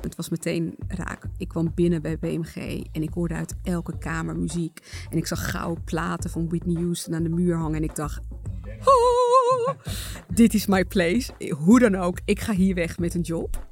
Het was meteen raak. Ik kwam binnen bij BMG en ik hoorde uit elke kamer muziek. En ik zag gouden platen van Whitney Houston aan de muur hangen. En ik dacht, oh, dit is my place. Hoe dan ook, ik ga hier weg met een job.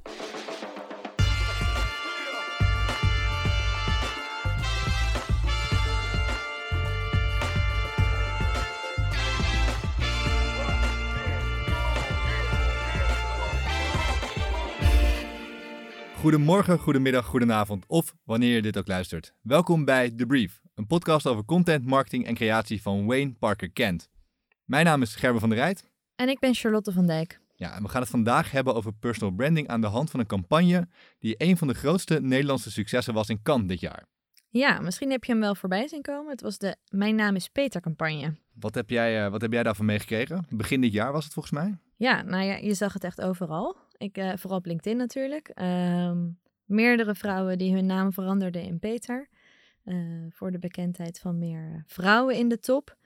Goedemorgen, goedemiddag, goedenavond of wanneer je dit ook luistert. Welkom bij The Brief, een podcast over content, marketing en creatie van Wayne Parker Kent. Mijn naam is Gerben van der Rijt. En ik ben Charlotte van Dijk. Ja, en we gaan het vandaag hebben over personal branding aan de hand van een campagne die een van de grootste Nederlandse successen was in Cannes dit jaar. Ja, misschien heb je hem wel voorbij zien komen. Het was de Mijn naam is Peter campagne. Wat heb jij, uh, wat heb jij daarvan meegekregen? Begin dit jaar was het volgens mij? Ja, nou ja, je zag het echt overal. Ik, uh, vooral op LinkedIn natuurlijk. Uh, meerdere vrouwen die hun naam veranderden in Peter. Uh, voor de bekendheid van meer vrouwen in de top.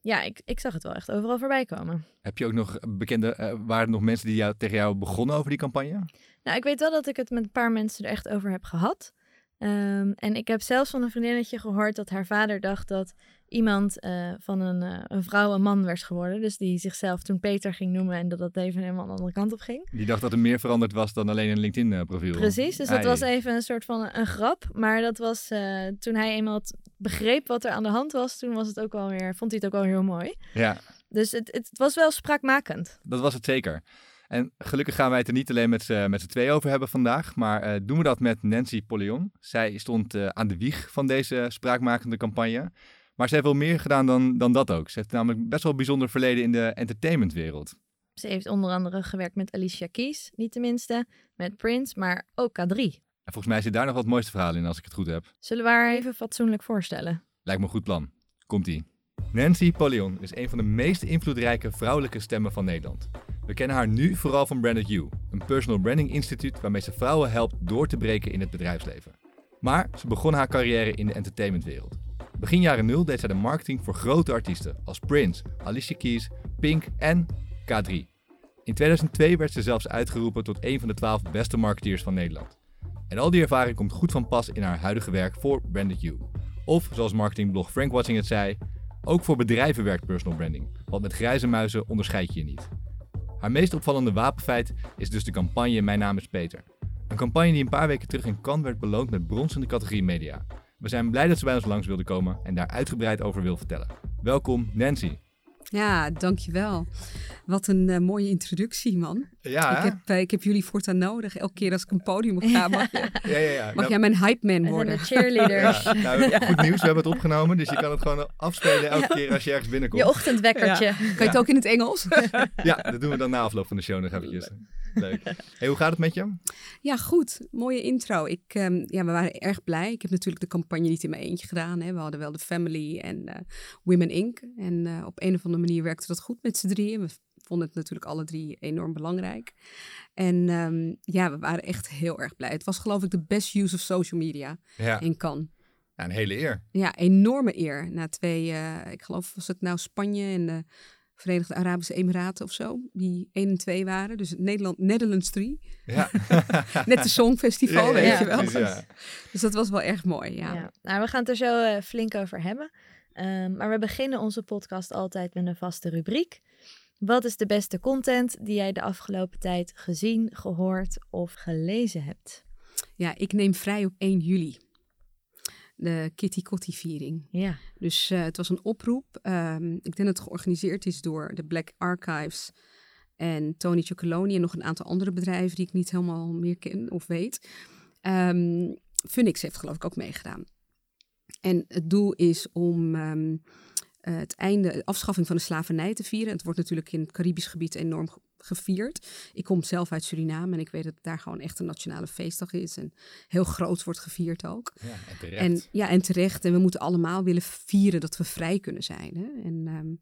Ja, ik, ik zag het wel echt overal voorbij komen. Heb je ook nog bekende, uh, waren er nog mensen die jou, tegen jou begonnen over die campagne? Nou, ik weet wel dat ik het met een paar mensen er echt over heb gehad. Um, en ik heb zelfs van een vriendinnetje gehoord dat haar vader dacht dat iemand uh, van een, uh, een vrouw een man werd geworden. Dus die zichzelf toen Peter ging noemen en dat dat even helemaal de andere kant op ging. Die dacht dat er meer veranderd was dan alleen een LinkedIn-profiel. Precies, dus dat was even een soort van een grap. Maar dat was uh, toen hij eenmaal begreep wat er aan de hand was, toen was het ook wel weer, vond hij het ook wel heel mooi. Ja. Dus het, het was wel spraakmakend. Dat was het zeker. En gelukkig gaan wij het er niet alleen met z'n twee over hebben vandaag, maar uh, doen we dat met Nancy Pollion. Zij stond uh, aan de wieg van deze spraakmakende campagne. Maar ze heeft wel meer gedaan dan, dan dat ook. Ze heeft namelijk best wel een bijzonder verleden in de entertainmentwereld. Ze heeft onder andere gewerkt met Alicia Keys, niet tenminste, met Prince, maar ook K3. En volgens mij zit daar nog wat mooiste verhalen in, als ik het goed heb. Zullen we haar even fatsoenlijk voorstellen? Lijkt me een goed plan. Komt-ie. Nancy Pollion is een van de meest invloedrijke vrouwelijke stemmen van Nederland. We kennen haar nu vooral van Branded You, een personal branding instituut waarmee ze vrouwen helpt door te breken in het bedrijfsleven. Maar ze begon haar carrière in de entertainmentwereld. Begin jaren 0 deed zij de marketing voor grote artiesten als Prince, Alicia Keys, Pink en K3. In 2002 werd ze zelfs uitgeroepen tot een van de 12 beste marketeers van Nederland. En al die ervaring komt goed van pas in haar huidige werk voor Branded You. Of zoals marketingblog Frank Watching het zei, ook voor bedrijven werkt personal branding, want met grijze muizen onderscheid je je niet. Haar meest opvallende wapenfeit is dus de campagne Mijn naam is Peter. Een campagne die een paar weken terug in Cannes werd beloond met brons in de categorie media. We zijn blij dat ze bij ons langs wilde komen en daar uitgebreid over wil vertellen. Welkom Nancy. Ja, dankjewel. Wat een uh, mooie introductie, man. Ja, ik, heb, uh, ik heb jullie voortaan nodig. Elke keer als ik een podium op ga, mag, je, ja, ja, ja. mag nou, jij mijn hype man worden. De cheerleaders. Ja, nou, goed nieuws, we hebben het opgenomen. Dus je kan het gewoon afspelen elke keer als je ergens binnenkomt. Je ochtendwekkertje. Kan je het ook in het Engels? ja, dat doen we dan na afloop van de show nog eventjes. Leuk. Hey, hoe gaat het met je? Ja, goed. Mooie intro. Ik, um, ja, we waren erg blij. Ik heb natuurlijk de campagne niet in mijn eentje gedaan. Hè. We hadden wel de Family en uh, Women Inc. En uh, op een of andere manier werkte dat goed met z'n drieën. We vonden het natuurlijk alle drie enorm belangrijk. En um, ja, we waren echt heel erg blij. Het was geloof ik de best use of social media ja. in Cannes. Ja, een hele eer. Ja, enorme eer. Na twee, uh, ik geloof was het nou Spanje en de Verenigde Arabische Emiraten of zo, die 1 en 2 waren. Dus Nederland, Netherlands 3. Ja. Net de Songfestival, ja, weet ja, je wel. Precies, ja. Dus dat was wel erg mooi, ja. ja. Nou, we gaan het er zo uh, flink over hebben. Um, maar we beginnen onze podcast altijd met een vaste rubriek. Wat is de beste content die jij de afgelopen tijd gezien, gehoord of gelezen hebt? Ja, ik neem vrij op 1 juli de Kitty Kotti viering. Ja. Dus uh, het was een oproep. Um, ik denk dat het georganiseerd is door de Black Archives en Tony Chocoloni en nog een aantal andere bedrijven die ik niet helemaal meer ken of weet. Um, Funix heeft geloof ik ook meegedaan. En het doel is om um, uh, het einde, de afschaffing van de slavernij te vieren. Het wordt natuurlijk in het Caribisch gebied enorm gevierd. Ik kom zelf uit Suriname en ik weet dat daar gewoon echt een nationale feestdag is. En heel groot wordt gevierd ook. Ja, en terecht. En, ja, en terecht. En we moeten allemaal willen vieren dat we vrij kunnen zijn. Hè? En, um,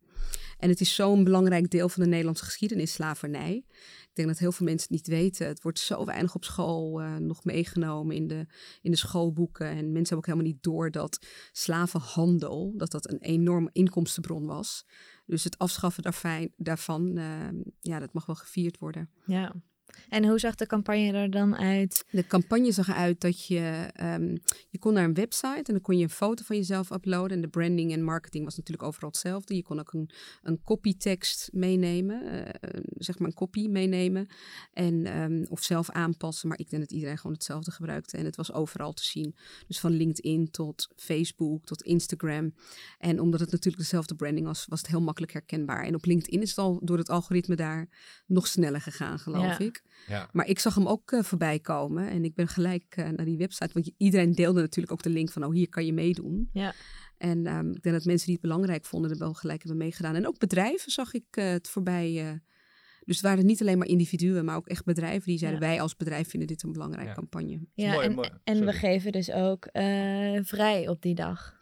en het is zo'n belangrijk deel van de Nederlandse geschiedenis, slavernij. Ik denk dat heel veel mensen het niet weten. Het wordt zo weinig op school uh, nog meegenomen in de, in de schoolboeken. En mensen hebben ook helemaal niet door dat slavenhandel, dat dat een enorme inkomstenbron was. Dus het afschaffen daarvan, daarvan uh, ja, dat mag wel gevierd worden. Ja. En hoe zag de campagne er dan uit? De campagne zag eruit dat je, ehm, je kon naar een website en dan kon je een foto van jezelf uploaden. En de branding en marketing was natuurlijk overal hetzelfde. Je kon ook een, een copytekst meenemen, uh, zeg maar een copy meenemen. En, ehm, of zelf aanpassen, maar ik denk dat iedereen gewoon hetzelfde gebruikte. En het was overal te zien. Dus van LinkedIn tot Facebook tot Instagram. En omdat het natuurlijk dezelfde branding was, was het heel makkelijk herkenbaar. En op LinkedIn is het al door het algoritme daar nog sneller gegaan, geloof ik. Ja. Maar ik zag hem ook uh, voorbij komen en ik ben gelijk uh, naar die website, want iedereen deelde natuurlijk ook de link van, oh hier kan je meedoen. Ja. En um, ik denk dat mensen die het belangrijk vonden er wel gelijk hebben meegedaan. En ook bedrijven zag ik uh, het voorbij. dus het waren niet alleen maar individuen, maar ook echt bedrijven die zeiden: wij als bedrijf vinden dit een belangrijke ja. campagne. Ja, mooi, en, mooi. en we geven dus ook vrij op die dag.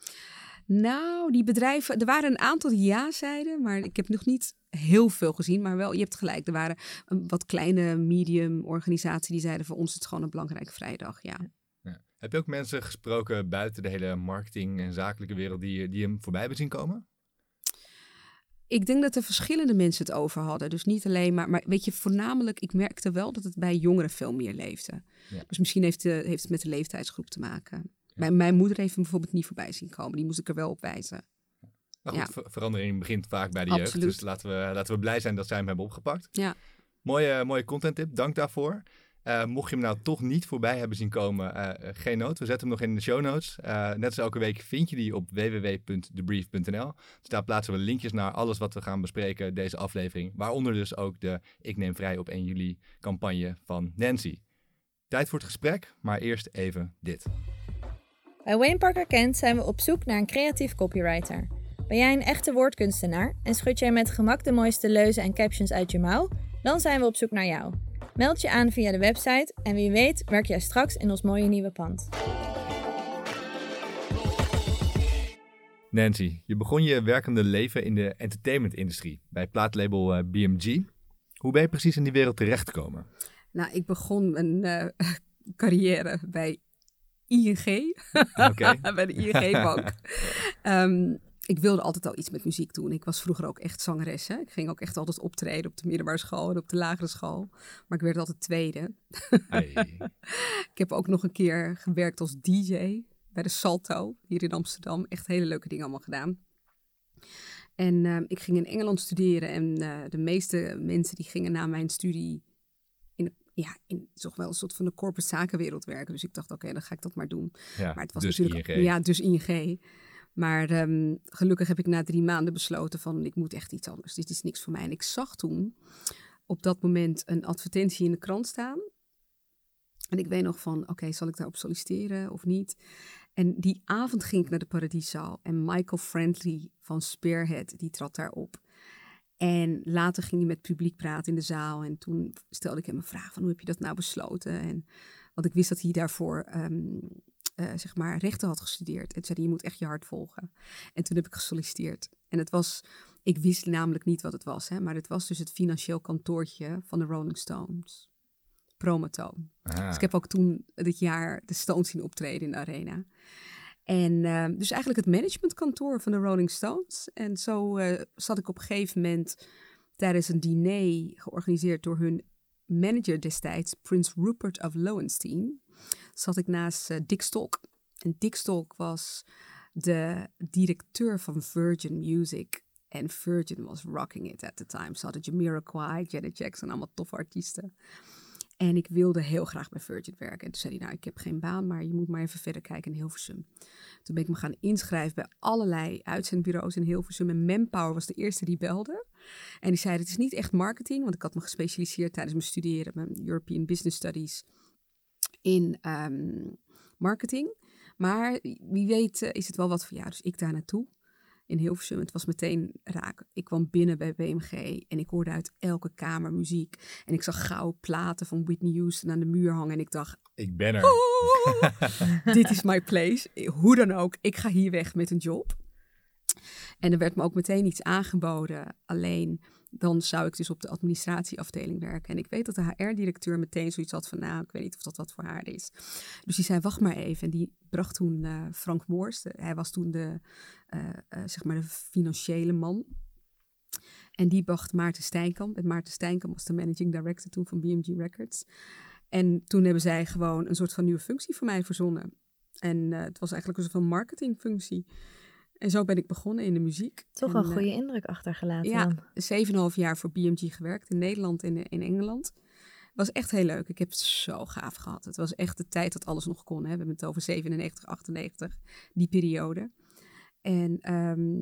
Nou, die bedrijven, er waren een aantal die ja zeiden, maar ik heb nog niet heel veel gezien. Maar wel, je hebt gelijk, er waren een wat kleine medium organisaties die zeiden voor ons is het gewoon een belangrijke vrijdag, ja. ja. Heb je ook mensen gesproken buiten de hele marketing en zakelijke wereld die, die hem voorbij hebben zien komen? Ik denk dat er verschillende mensen het over hadden. Dus niet alleen maar, maar weet je, voornamelijk, ik merkte wel dat het bij jongeren veel meer leefde. Dus misschien heeft, de, heeft het met de leeftijdsgroep te maken. Mijn, mijn moeder heeft hem bijvoorbeeld niet voorbij zien komen. Die moest ik er wel op wijzen. Goed, verandering begint vaak bij de jeugd. Dus laten we, laten we blij zijn dat zij hem hebben opgepakt. Ja. Mooie, mooie content tip, dank daarvoor. Uh, mocht je hem nou toch niet voorbij hebben zien komen, uh, geen nood. We zetten hem nog in de show notes. Uh, net als elke week vind je die op www.debrief.nl. Dus daar plaatsen we linkjes naar alles wat we gaan bespreken deze aflevering. Waaronder dus ook de Ik neem vrij op 1 juli campagne van Nancy. Tijd voor het gesprek, maar eerst even dit. Bij Wayne Parker Kent zijn we op zoek naar een creatief copywriter. Ben jij een echte woordkunstenaar en schud jij met gemak de mooiste leuzen en captions uit je mouw? Dan zijn we op zoek naar jou. Meld je aan via de website en wie weet werk jij straks in ons mooie nieuwe pand. Nancy, je begon je werkende leven in de entertainment-industrie bij plaatlabel eh, BMG. Hoe ben je precies in die wereld terechtgekomen? Nou, ik begon mijn uh, carrière bij ING. Okay. bij de ING-bank. Ehm, ik wilde altijd al iets met muziek doen. Ik was vroeger ook echt zangeres. Hè? Ik ging ook echt altijd optreden op de middelbare school en op de lagere school. Maar ik werd altijd tweede. ik heb ook nog een keer gewerkt als DJ bij de Salto hier in Amsterdam. Echt hele leuke dingen allemaal gedaan. En ehm, ik ging in Engeland studeren en uh, de meeste mensen die gingen na mijn studie ja, in toch wel een soort van de corporate zakenwereld werken. Dus ik dacht, oké, dan ga ik dat maar doen. Ja, maar het was dus natuurlijk. ING. Ja, dus ING. Maar ehm, gelukkig heb ik na drie maanden besloten van ik moet echt iets anders. Dit is niks voor mij. En ik zag toen op dat moment een advertentie in de krant staan. En ik weet nog van, oké, zal ik daarop solliciteren of niet? En die avond ging ik naar de Paradieszaal en Michael Friendly van Spearhead, die trad daarop. En later ging hij met publiek praten in de zaal. En toen stelde ik hem een vraag van hoe heb je dat nou besloten? En, want ik wist dat hij daarvoor um, uh, zeg maar rechten had gestudeerd. En zei je moet echt je hart volgen. En toen heb ik gesolliciteerd. En het was, ik wist namelijk niet wat het was. Hè, maar het was dus het financieel kantoortje van de Rolling Stones. Promotoon. Ah. Dus ik heb ook toen dit jaar de Stones zien optreden in de arena. En uh, dus eigenlijk het managementkantoor van de Rolling Stones. En zo uh, zat ik op een gegeven moment tijdens een diner georganiseerd door hun manager destijds, Prins Rupert of Lowenstein, zat ik naast uh, Dick Stalk. En Dick Stalk was de directeur van Virgin Music. En Virgin was rocking it at the time. Ze hadden Jamiroquai, Janet Jackson, allemaal toffe artiesten. En ik wilde heel graag bij Virgin werken. En toen zei hij, nou, ik heb geen baan, maar je moet maar even verder kijken in Hilversum. Toen ben ik me gaan inschrijven bij allerlei uitzendbureaus in Hilversum. En Manpower was de eerste die belde. En die zei, het is niet echt marketing, want ik had me gespecialiseerd tijdens mijn studeren, mijn European Business Studies, in ehm, marketing. Maar wie weet eh, is het wel wat voor jou. Dus ik daar naartoe in Hilversum. Het was meteen raak. Ik kwam binnen bij BMG en ik hoorde uit elke kamer muziek. En ik zag gouden platen van Whitney Houston aan de muur hangen. En ik dacht... Ik ben er. Oh, dit is my place. Hoe dan ook, ik ga hier weg met een job. En er werd me ook meteen iets aangeboden. Alleen dan zou ik dus op de administratieafdeling werken. En ik weet dat de HR-directeur meteen zoiets had van, nou, ik weet niet of dat wat voor haar is. Dus die zei, wacht maar even. En die bracht toen uh, Frank Moors, hij was toen de, uh, uh, zeg maar de financiële man. En die bracht Maarten Stijnkamp. En Maarten Stijnkamp was de managing director toen van BMG Records. En toen hebben zij gewoon een soort van nieuwe functie voor mij verzonnen. En eh, het was eigenlijk een soort van marketingfunctie. En zo ben ik begonnen in de muziek. Toch en, een eh, goede indruk achtergelaten ja, dan. zeven en een half jaar voor BMG gewerkt in Nederland en in Engeland. Was echt heel leuk. Ik heb het zo gaaf gehad. Het was echt de tijd dat alles nog kon. Hè. We hebben het over 97, 98, die periode. En ehm,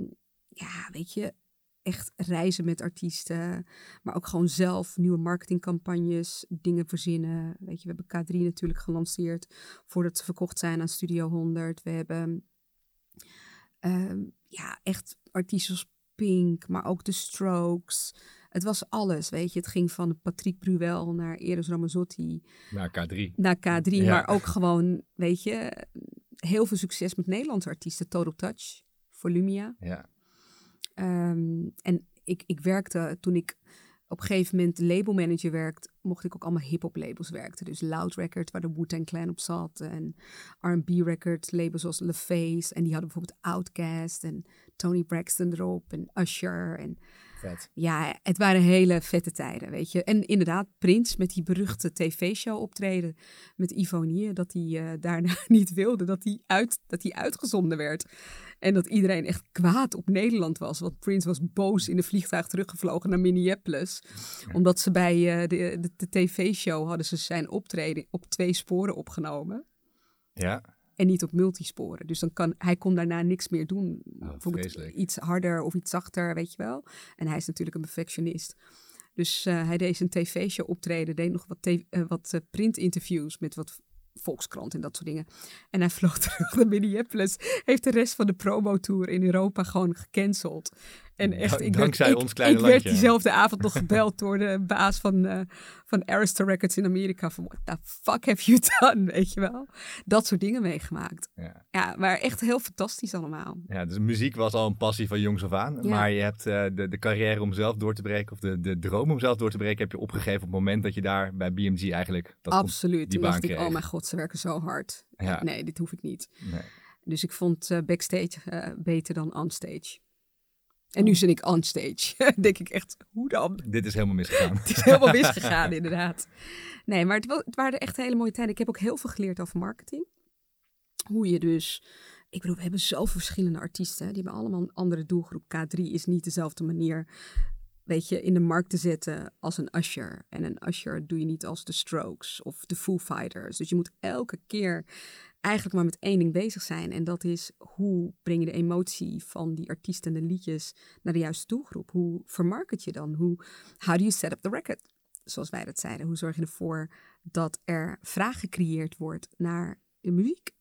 ja, weet je, echt reizen met artiesten. Maar ook gewoon zelf nieuwe marketingcampagnes, dingen verzinnen. Weet je, we hebben K3 natuurlijk gelanceerd voordat ze verkocht zijn aan Studio 100. We hebben ehm, ja, echt artiesten als Pink, maar ook de Strokes. Het was alles, weet je. Het ging van Patrick Bruel naar Eros Ramazzotti Naar K3. naar K3. Ja. Maar ook gewoon, weet je, heel veel succes met Nederlandse artiesten. Total Touch, Volumia. Ja. Ehm, en ik, ik werkte toen ik op een gegeven moment labelmanager werkte, mocht ik ook allemaal hip-hop labels werken. Dus Loud Records, waar de Wu-Tang Clan op zat. En R&B Records, labels zoals LaFace. En die hadden bijvoorbeeld Outkast en Tony Braxton erop en Usher. En Vet. ja, het waren hele vette tijden, weet je. En inderdaad, Prins met die beruchte tv-show optreden met Ivonie, dat hij eh, daarna niet wilde dat hij, uit, dat hij uitgezonden werd. En dat iedereen echt kwaad op Nederland was. Want Prince was boos in de vliegtuig teruggevlogen naar Minneapolis. Omdat ze bij eh, de, de, de tv-show hadden ze zijn optreden op twee sporen opgenomen. Ja. En niet op multisporen. Dus dan kan, hij kon daarna niks meer doen. Bijvoorbeeld vreselijk. iets harder of iets zachter, weet je wel. En hij is natuurlijk een perfectionist. Dus eh, hij deed zijn tv-show optreden, deed nog wat, eh, wat printinterviews met wat Volkskrant en dat soort dingen. En hij vloog terug naar Minneapolis. Heeft de rest van de promotour in Europa gewoon gecanceld. En echt, ik dankzij werd, ik, ons kleine ik werd diezelfde avond nog gebeld door de baas van, eh van Arista Records in Amerika. Van, what the fuck have you done? Weet je wel? Dat soort dingen meegemaakt. Ja. Ja, maar echt heel fantastisch allemaal. ja, dus muziek was al een passie van jongs af aan. Ja. Maar je hebt eh, de, de carrière om zelf door te breken, of de, de droom om zelf door te breken, heb je opgegeven op het moment dat je daar bij BMG eigenlijk dat kon- Absoluut. die Toen baan dacht ik, oh mijn god, ze werken zo hard. Ja. Nee, dit hoef ik niet. Nee. Dus ik vond eh, backstage beter dan onstage. En nu zit ik onstage. denk ik echt, hoe dan? Dit is helemaal misgegaan. Het is helemaal misgegaan, inderdaad. Nee, maar het, het waren echt hele mooie tijden. Ik heb ook heel veel geleerd over marketing. Hoe je dus... Ik bedoel, we hebben zoveel verschillende artiesten. Die hebben allemaal een andere doelgroep. K3 is niet dezelfde manier, weet je, in de markt te zetten als een Usher. En een Usher doe je niet als de Strokes of de Foo Fighters. Dus je moet elke keer eigenlijk maar met één ding bezig zijn. En dat is hoe breng je de emotie van die artiesten en de liedjes naar de juiste doelgroep? Hoe vermarket je dan? Hoe, how do you set up the record? Zoals wij dat zeiden. Hoe zorg je ervoor dat er vraag gecreëerd wordt naar de muziek?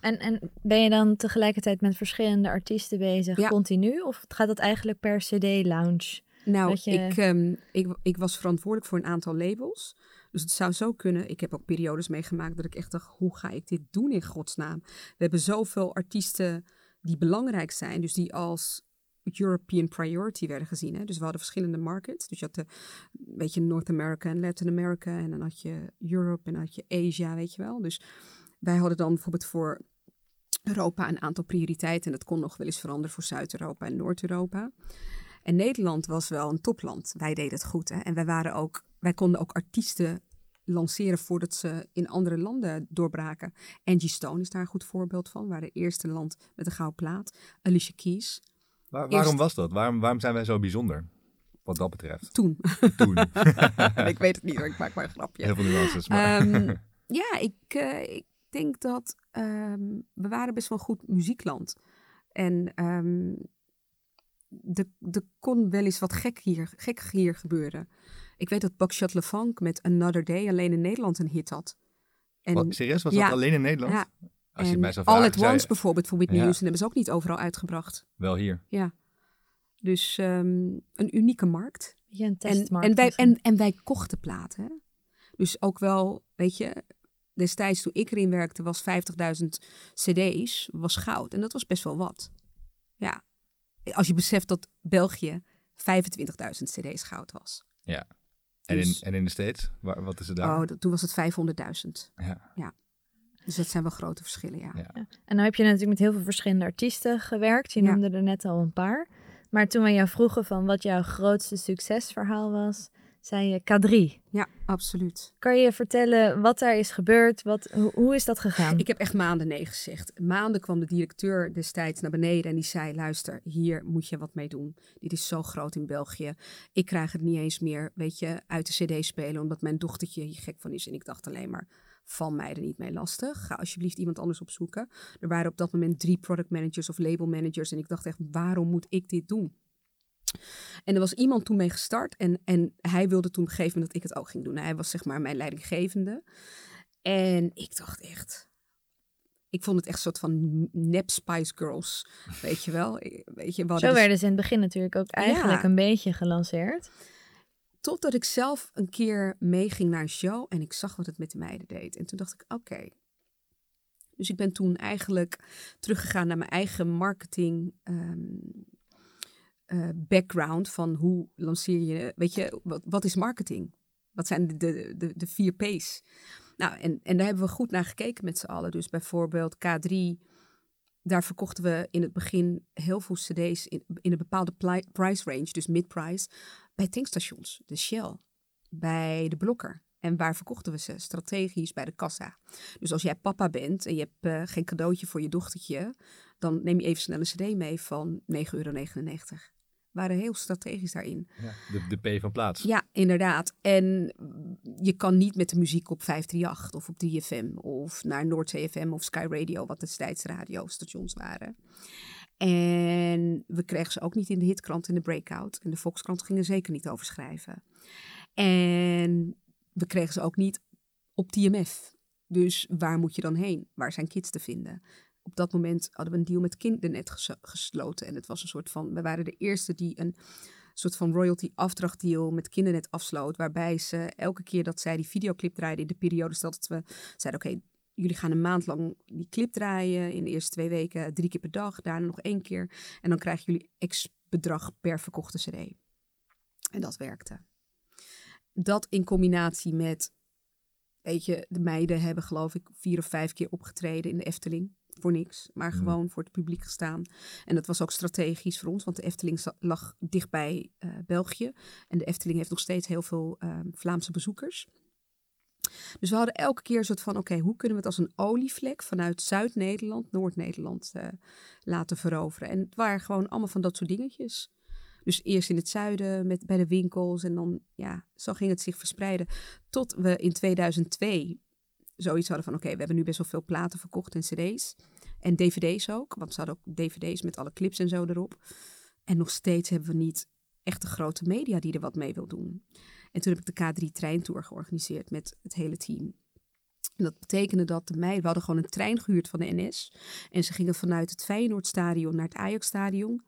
En, en ben je dan tegelijkertijd met verschillende artiesten bezig, Ja. continu? Of gaat dat eigenlijk per CD-lounge? Nou, je- ik, ehm, ik, ik was verantwoordelijk voor een aantal labels. Dus het zou zo kunnen. Ik heb ook periodes meegemaakt dat ik echt dacht: hoe ga ik dit doen in godsnaam? We hebben zoveel artiesten die belangrijk zijn, dus die als European priority werden gezien. Hè? Dus we hadden verschillende markets. Dus je had de, weet je, North America en Latin America. En dan had je Europe en dan had je Asia, weet je wel. Dus wij hadden dan bijvoorbeeld voor Europa een aantal prioriteiten. En dat kon nog wel eens veranderen voor Zuid-Europa en Noord-Europa. En Nederland was wel een topland. Wij deden het goed. Hè? En wij, waren ook, wij konden ook artiesten lanceren voordat ze in andere landen doorbraken. Angie Stone is daar een goed voorbeeld van. We waren het eerste land met een gouden plaat. Alicia Keys. Waar- waarom Eerst- was dat? Waarom, waarom zijn wij zo bijzonder? Wat dat betreft. Toen. Toen. ik weet het niet hoor, ik maak maar een grapje. Heel veel nuances. Maar... Ehm, ja, ik, eh, ik denk dat ehm, we waren best wel een goed muziekland. En ehm er er kon wel eens wat gek hier, gek hier gebeuren. Ik weet dat Buckshot LeFunk met Another Day alleen in Nederland een hit had. En, Wat, serieus? Was ja. dat alleen in Nederland? Ja. Als je het en mij zou All vragen, at Once je, bijvoorbeeld voor Whitney Ja. Houston hebben ze ook niet overal uitgebracht. Wel hier. Ja. Dus ehm, een unieke markt. Beetje een En, testmarkt. en, wij, misschien. en, en wij kochten platen. Dus ook wel, weet je, destijds toen ik erin werkte was 50.000 cd's, was goud. En dat was best wel wat. Ja, als je beseft dat België 25.000 cd's goud was. En, in, Dus- en in de States? Waar, wat is het daar? Oh, dat- toen was het 500.000. Ja. Dus dat zijn wel grote verschillen, ja. Ja. En dan heb je natuurlijk met heel veel verschillende artiesten gewerkt. Je Ja. noemde er net al een paar. Maar toen we jou vroegen van wat jouw grootste succesverhaal was, zei je K3. Ja, absoluut. Kan je vertellen wat daar is gebeurd? Wat, hoe, hoe is dat gegaan? Ik heb echt maanden nee gezegd. Maanden kwam de directeur destijds naar beneden en die zei: Luister, hier moet je wat mee doen. Dit is zo groot in België. Ik krijg het niet eens meer, weet je, uit de CD spelen, omdat mijn dochtertje hier gek van is. En ik dacht alleen maar: Val mij er niet mee lastig. Ga alsjeblieft iemand anders opzoeken. Er waren op dat moment drie product managers of label managers. En ik dacht echt: waarom moet ik dit doen? En er was iemand toen mee gestart en, en hij wilde toen gegeven dat ik het ook ging doen. Hij was zeg maar mijn leidinggevende. En ik dacht echt, ik vond het echt een soort van nep Spice Girls, weet je wel. Weet je, Zo dus- werden ze in het begin natuurlijk ook eigenlijk Ja. een beetje gelanceerd. Totdat ik zelf een keer meeging naar een show en ik zag wat het met de meiden deed. En toen dacht ik, oké. Dus ik ben toen eigenlijk teruggegaan naar mijn eigen marketing ehm, eh, background van hoe lanceer je, weet je, wat, wat is marketing? Wat zijn de, de, de, vier P's? Nou, en, en daar hebben we goed naar gekeken met z'n allen. Dus bijvoorbeeld K3, daar verkochten we in het begin heel veel cd's in, in een bepaalde price range, dus mid-price, bij tankstations, de Shell, bij de Blokker. En waar verkochten we ze? Strategisch bij de kassa. Dus als jij papa bent en je hebt eh, geen cadeautje voor je dochtertje, dan neem je even snel een cd mee van 9,99 euro. Waren heel strategisch daarin. Ja, de, de P van plaats. Ja, inderdaad. En je kan niet met de muziek op 538 of op 3FM of naar Noordzee FM of Sky Radio, wat destijds radiostations waren. En we kregen ze ook niet in de hitkrant in de breakout. En de Volkskrant ging er zeker niet over schrijven. En we kregen ze ook niet op TMF. Dus waar moet je dan heen? Waar zijn kids te vinden? Op dat moment hadden we een deal met Kindernet ges- gesloten. En het was een soort van, we waren de eerste die een soort van royalty afdrachtdeal met Kindernet afsloot. Waarbij ze elke keer dat zij die videoclip draaiden in de periode, dat we zeiden, oké, jullie gaan een maand lang die clip draaien. In de eerste twee weken drie keer per dag, daarna nog één keer. En dan krijgen jullie x bedrag per verkochte cd. En dat werkte. Dat in combinatie met, weet je, de meiden hebben geloof ik vier of vijf keer opgetreden in de Efteling. Voor niks, maar gewoon voor het publiek gestaan. En dat was ook strategisch voor ons, want de Efteling lag dichtbij eh België. En de Efteling heeft nog steeds heel veel ehm, Vlaamse bezoekers. Dus we hadden elke keer een soort van, oké, hoe kunnen we het als een olievlek vanuit Zuid-Nederland, Noord-Nederland eh, laten veroveren? En het waren gewoon allemaal van dat soort dingetjes. Dus eerst in het zuiden met, bij de winkels en dan, ja, zo ging het zich verspreiden. Tot we in 2002 zoiets hadden van, oké, we hebben nu best wel veel platen verkocht en cd's. En dvd's ook, want ze hadden ook dvd's met alle clips en zo erop. En nog steeds hebben we niet echt de grote media die er wat mee wil doen. En toen heb ik de K3 treintour georganiseerd met het hele team. En dat betekende dat de meiden, we hadden gewoon een trein gehuurd van de NS. En ze gingen vanuit het Feyenoordstadion naar het Ajaxstadion.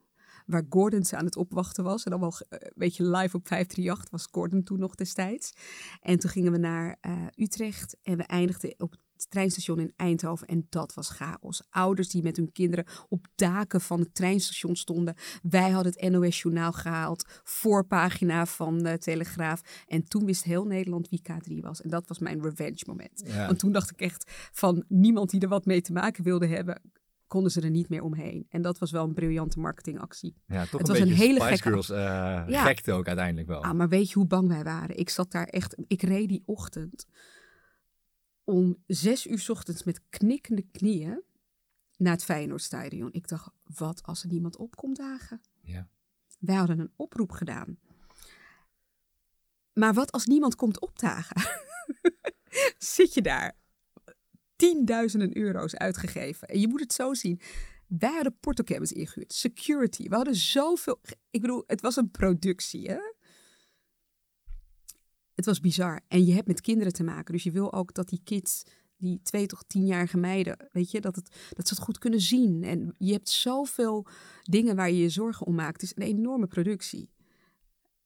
Waar Gordon ze aan het opwachten was. En dan wel eh, een beetje live op 538 was Gordon toen nog destijds. En toen gingen we naar eh, Utrecht. En we eindigden op het treinstation in Eindhoven. En dat was chaos. Ouders die met hun kinderen op daken van het treinstation stonden. Wij hadden het NOS Journaal gehaald. Voorpagina van de Telegraaf. En toen wist heel Nederland wie K3 was. En dat was mijn revenge moment. Ja. Want toen dacht ik echt van niemand die er wat mee te maken wilde hebben, konden ze er niet meer omheen. En dat was wel een briljante marketingactie. Ja, toch Het een was een hele Spice gekke- Girls eh Ja. gekte ook uiteindelijk wel. Ah, maar weet je hoe bang wij waren? Ik zat daar echt, ik reed die ochtend om zes uur 's ochtends met knikkende knieën naar het Feyenoordstadion. Ik dacht, wat als er niemand opkomt dagen? Ja. Wij hadden een oproep gedaan. Maar wat als niemand komt opdagen? Zit je daar? Tienduizenden euro's uitgegeven. En je moet het zo zien. Wij hadden portocabbins ingehuurd. Security. We hadden zoveel... Ik bedoel, het was een productie, hè? Het was bizar. En je hebt met kinderen te maken. Dus je wil ook dat die kids, die twee tot tienjarige meiden, weet je, dat, het, dat ze het goed kunnen zien. En je hebt zoveel dingen waar je je zorgen om maakt. Het is een enorme productie.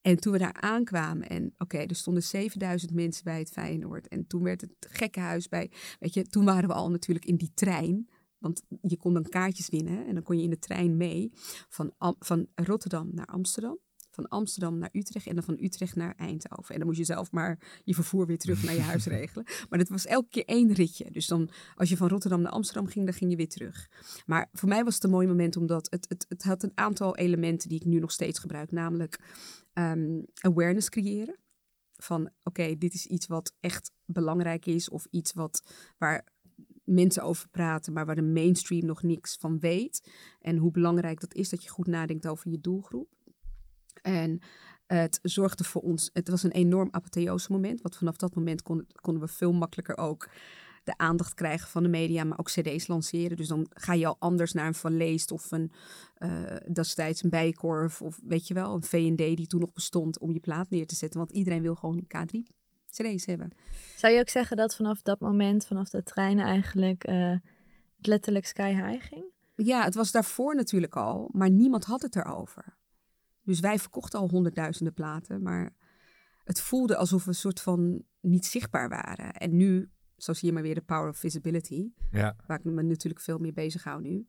En toen we daar aankwamen en oké, er stonden 7000 mensen bij het Feyenoord. En toen werd het gekkenhuis bij, weet je, toen waren we al natuurlijk in die trein. Want je kon dan kaartjes winnen en dan kon je in de trein mee van, van Rotterdam naar Amsterdam. Van Amsterdam naar Utrecht en dan van Utrecht naar Eindhoven. En dan moest je zelf maar je vervoer weer terug naar je huis regelen. Maar dat was elke keer één ritje. Dus dan, als je van Rotterdam naar Amsterdam ging, dan ging je weer terug. Maar voor mij was het een mooi moment, omdat het, het, het had een aantal elementen die ik nu nog steeds gebruik. Namelijk ehm, awareness creëren. Van oké, dit is iets wat echt belangrijk is. Of iets wat, waar mensen over praten, maar waar de mainstream nog niks van weet. En hoe belangrijk dat is dat je goed nadenkt over je doelgroep. En het zorgde voor ons, het was een enorm apotheose moment, want vanaf dat moment kon, konden we veel makkelijker ook de aandacht krijgen van de media, maar ook cd's lanceren. Dus dan ga je al anders naar een Van Leest of een uh, destijds een Bijkorf of weet je wel, een V&D die toen nog bestond om je plaat neer te zetten. Want iedereen wil gewoon K3 cd's hebben. Zou je ook zeggen dat vanaf dat moment, vanaf de trein eigenlijk uh, letterlijk sky high ging? Ja, het was daarvoor natuurlijk al, maar niemand had het erover. Dus wij verkochten al honderdduizenden platen, maar het voelde alsof we een soort van niet zichtbaar waren. En nu, zo zie je maar weer de power of visibility, ja. waar ik me natuurlijk veel meer bezig hou nu.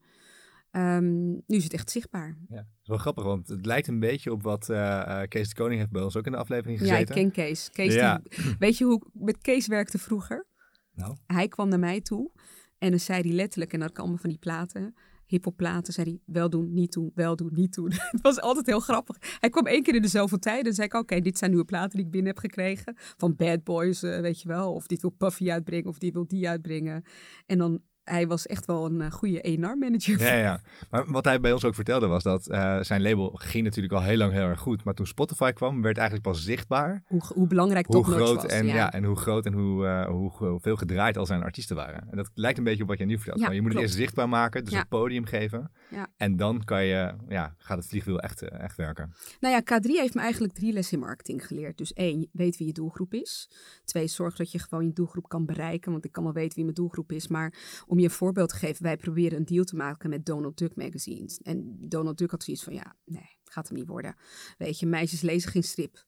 Um, nu is het echt zichtbaar. Ja, dat is wel grappig, want het lijkt een beetje op wat uh, Kees de Koning heeft bij ons ook in de aflevering gezeten. Ja, ik ken Kees. Kees ja. die, weet je hoe ik met Kees werkte vroeger? Nou. Hij kwam naar mij toe en dan zei hij letterlijk, en dat kan allemaal van die platen hiphopplaten, zei hij wel doen, niet doen, wel doen, niet doen. het was altijd heel grappig. Hij kwam één keer in dezelfde tijd en zei ik, oké, dit zijn nieuwe platen die ik binnen heb gekregen. Van Bad Boys, uh, weet je wel. Of die wil Puffy uitbrengen, of die wil die uitbrengen. En dan hij was echt wel een uh, goede ENR-manager. Ja, ja, maar wat hij bij ons ook vertelde was dat uh, zijn label ging natuurlijk al heel lang heel erg goed. Maar toen Spotify kwam, werd eigenlijk pas zichtbaar... Hoe, hoe belangrijk hoe groot was. En, ja. en hoe groot en hoe, uh, hoe, veel gedraaid al zijn artiesten waren. En dat lijkt een beetje op wat je nu vertelt. Ja, je moet het eerst zichtbaar maken, dus een podium geven. Ja. En dan kan je, ja, gaat het vliegwiel echt, echt werken. Nou ja, K3 heeft me eigenlijk drie lessen in marketing geleerd. Dus één, weet wie je doelgroep is. Twee, zorg dat je gewoon je doelgroep kan bereiken. Want ik kan wel weten wie mijn doelgroep is, maar om je een voorbeeld te geven, wij proberen een deal te maken met Donald Duck magazines. En Donald Duck had zoiets van, ja, nee, gaat hem niet worden. Weet je, meisjes lezen geen strip.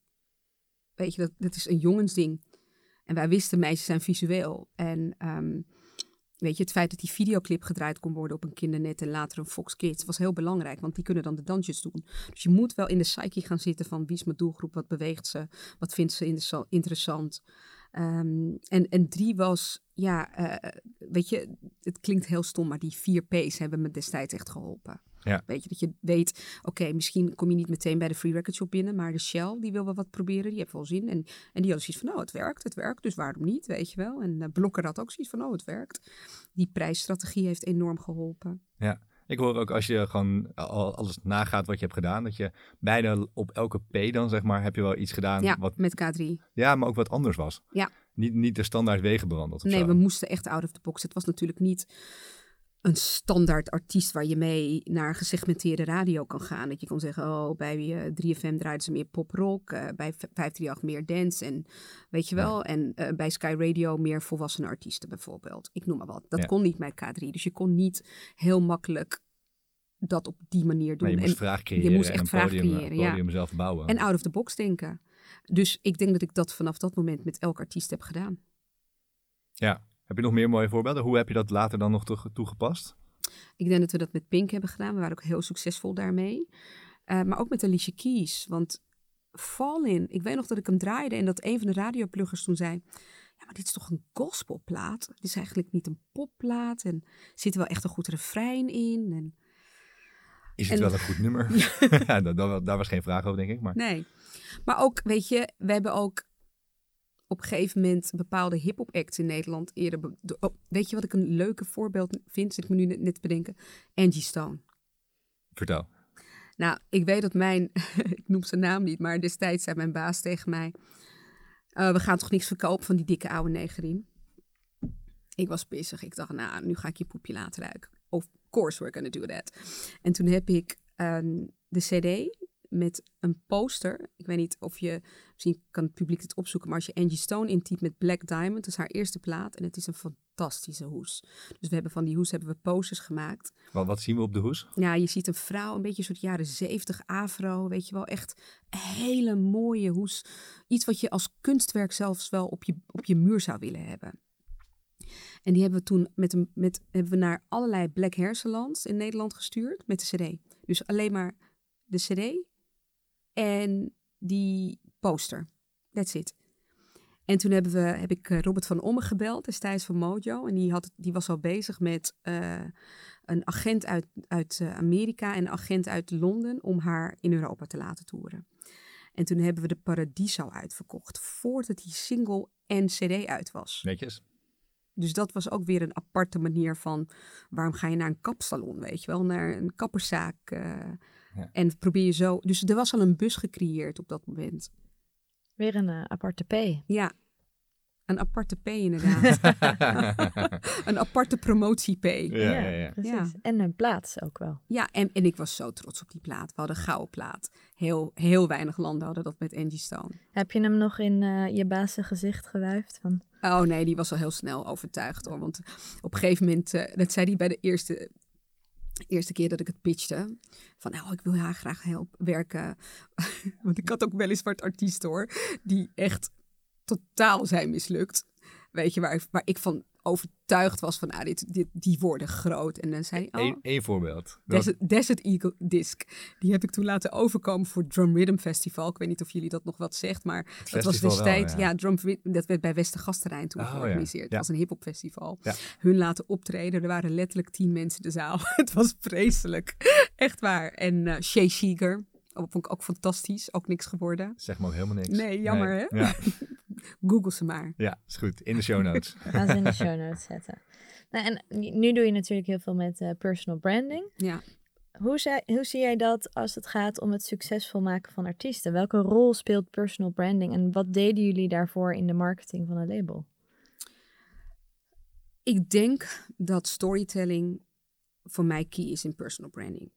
Weet je, dat, dat is een jongensding. En wij wisten, meisjes zijn visueel. En um, weet je, het feit dat die videoclip gedraaid kon worden op een kindernet en later een Fox Kids was heel belangrijk, want die kunnen dan de dansjes doen. Dus je moet wel in de psyche gaan zitten van wie is mijn doelgroep, wat beweegt ze, wat vindt ze interessant. Um, en, en drie was, ja, uh, weet je, het klinkt heel stom, maar die vier P's hebben me destijds echt geholpen. Ja. Weet je, dat je weet, oké, misschien kom je niet meteen bij de Free Record Shop binnen, maar de Shell, die wil wel wat proberen, die heeft wel zin. En, en die hadden zoiets van, oh, het werkt, het werkt, dus waarom niet, weet je wel. En uh, Blokker had ook zoiets van, oh, het werkt. Die prijsstrategie heeft enorm geholpen. Ja, ik hoor ook als je gewoon alles nagaat wat je hebt gedaan, dat je bijna op elke P dan, zeg maar, heb je wel iets gedaan. Ja, wat, met K3. Ja, maar ook wat anders was. Ja. Niet, niet de standaard wegen behandeld. Nee, we moesten echt out of the box. Het was natuurlijk niet een standaard artiest waar je mee naar gesegmenteerde radio kan gaan. Dat je kan zeggen, oh, bij uh, 3FM draaiden ze meer pop-rock, uh, bij 538 meer dance en weet je wel. En uh, bij Sky Radio meer volwassene artiesten bijvoorbeeld. Ik noem maar wat. Dat kon niet met K3. Dus je kon niet heel makkelijk dat op die manier doen. Maar je moest vraag creëren. Je moest echt vraag podium, creëren, podium zelf bouwen. En out of the box denken. Dus ik denk dat ik dat vanaf dat moment met elk artiest heb gedaan. Ja, heb je nog meer mooie voorbeelden? Hoe heb je dat later dan nog toegepast? Ik denk dat we dat met Pink hebben gedaan. We waren ook heel succesvol daarmee. Uh, maar ook met Alicia Keys. Want Fall In, ik weet nog dat ik hem draaide en dat een van de radiopluggers toen zei... Ja, maar dit is toch een gospelplaat? Dit is eigenlijk niet een popplaat en zit er wel echt een goed refrein in. En... Is het wel een goed nummer? ja, daar, daar was geen vraag over, denk ik. Maar... Nee. Maar ook, weet je, we hebben ook op een gegeven moment bepaalde hip-hop acts in Nederland eerder. Oh, weet je wat ik een leuke voorbeeld vind? Zit ik me nu net, bedenken. Angie Stone. Vertel. Nou, ik weet dat mijn, ik noem zijn naam niet, maar destijds zei mijn baas tegen mij: uh, We gaan toch niks verkopen van die dikke oude negerin? Ik was pissig. Ik dacht, nou, nu ga ik je poepje laten ruiken. Of course we're gonna do that. En toen heb ik uh, de CD met een poster. Ik weet niet of je, misschien kan het publiek het opzoeken, maar als je Angie Stone intypt met Black Diamond, dat is haar eerste plaat en het is een fantastische hoes. Dus we hebben van die hoes hebben we posters gemaakt. Wat, wat zien we op de hoes? Ja, je ziet een vrouw, een beetje een soort jaren zeventig afro, weet je wel, echt een hele mooie hoes. Iets wat je als kunstwerk zelfs wel op je, op je muur zou willen hebben. En die hebben we toen met, een, met, hebben we naar allerlei Black Hair in Nederland gestuurd met de CD. Dus alleen maar de CD en die poster. That's it. En toen hebben we, heb ik eh, Robert van Omme gebeld, destijds van Mojo. En die, had, die was al bezig met uh, een agent uit, uit uh, Amerika en een agent uit Londen om haar in Europa te laten toeren. En toen hebben we de Paradiso uitverkocht, voordat die single en cd uit was. Netjes. Dus dat was ook weer een aparte manier van, waarom ga je naar een kapsalon, weet je wel, naar een kapperszaak. Uh, ja. En probeer je zo, dus er was al een bus gecreëerd op dat moment. Weer een uh, aparte P. Ja, een aparte P inderdaad. een aparte promotie-P. Ja, ja, ja. precies. Ja. En een plaats ook wel. Ja, en, en ik was zo trots op die plaat. We hadden een gouden plaat. Heel, heel weinig landen hadden dat met Angie Stone. Heb je hem nog in uh, je baas gezicht gewuifd? Van... Oh nee, die was al heel snel overtuigd hoor. Want op een gegeven moment, uh, dat zei hij bij de eerste, eerste keer dat ik het pitchte. Van nou, ik wil haar graag helpen werken. want ik had ook wel eens wat artiesten hoor. Die echt totaal zijn mislukt. Weet je, waar, waar ik van overtuigd was van, ah, dit, dit, die worden groot. En dan zei hij, oh, Eén één voorbeeld. Desert, Desert Eagle Disc. Die heb ik toen laten overkomen voor het Drum Rhythm Festival. Ik weet niet of jullie dat nog wat zegt, maar dat was wel, destijds, ja. ja, Drum, dat werd bij Westergasterrein toen Oh, ja. georganiseerd. Het Ja. was een hip-hop festival. Hun laten optreden. Er waren letterlijk tien mensen in de zaal. het was vreselijk. Echt waar. En Shay Seeger. Oh, vond ik ook fantastisch. Ook niks geworden. Zeg me ook helemaal niks. Nee, jammer, Nee. hè? Ja, Google ze maar. ja, is goed. In de show notes. Gaan ze in de show notes zetten. Nou, en nu doe je natuurlijk heel veel met eh, personal branding. Ja. Hoe, zij, hoe zie jij dat als het gaat om het succesvol maken van artiesten? Welke rol speelt personal branding en wat deden jullie daarvoor in de marketing van een label? Ik denk dat storytelling voor mij key is in personal branding.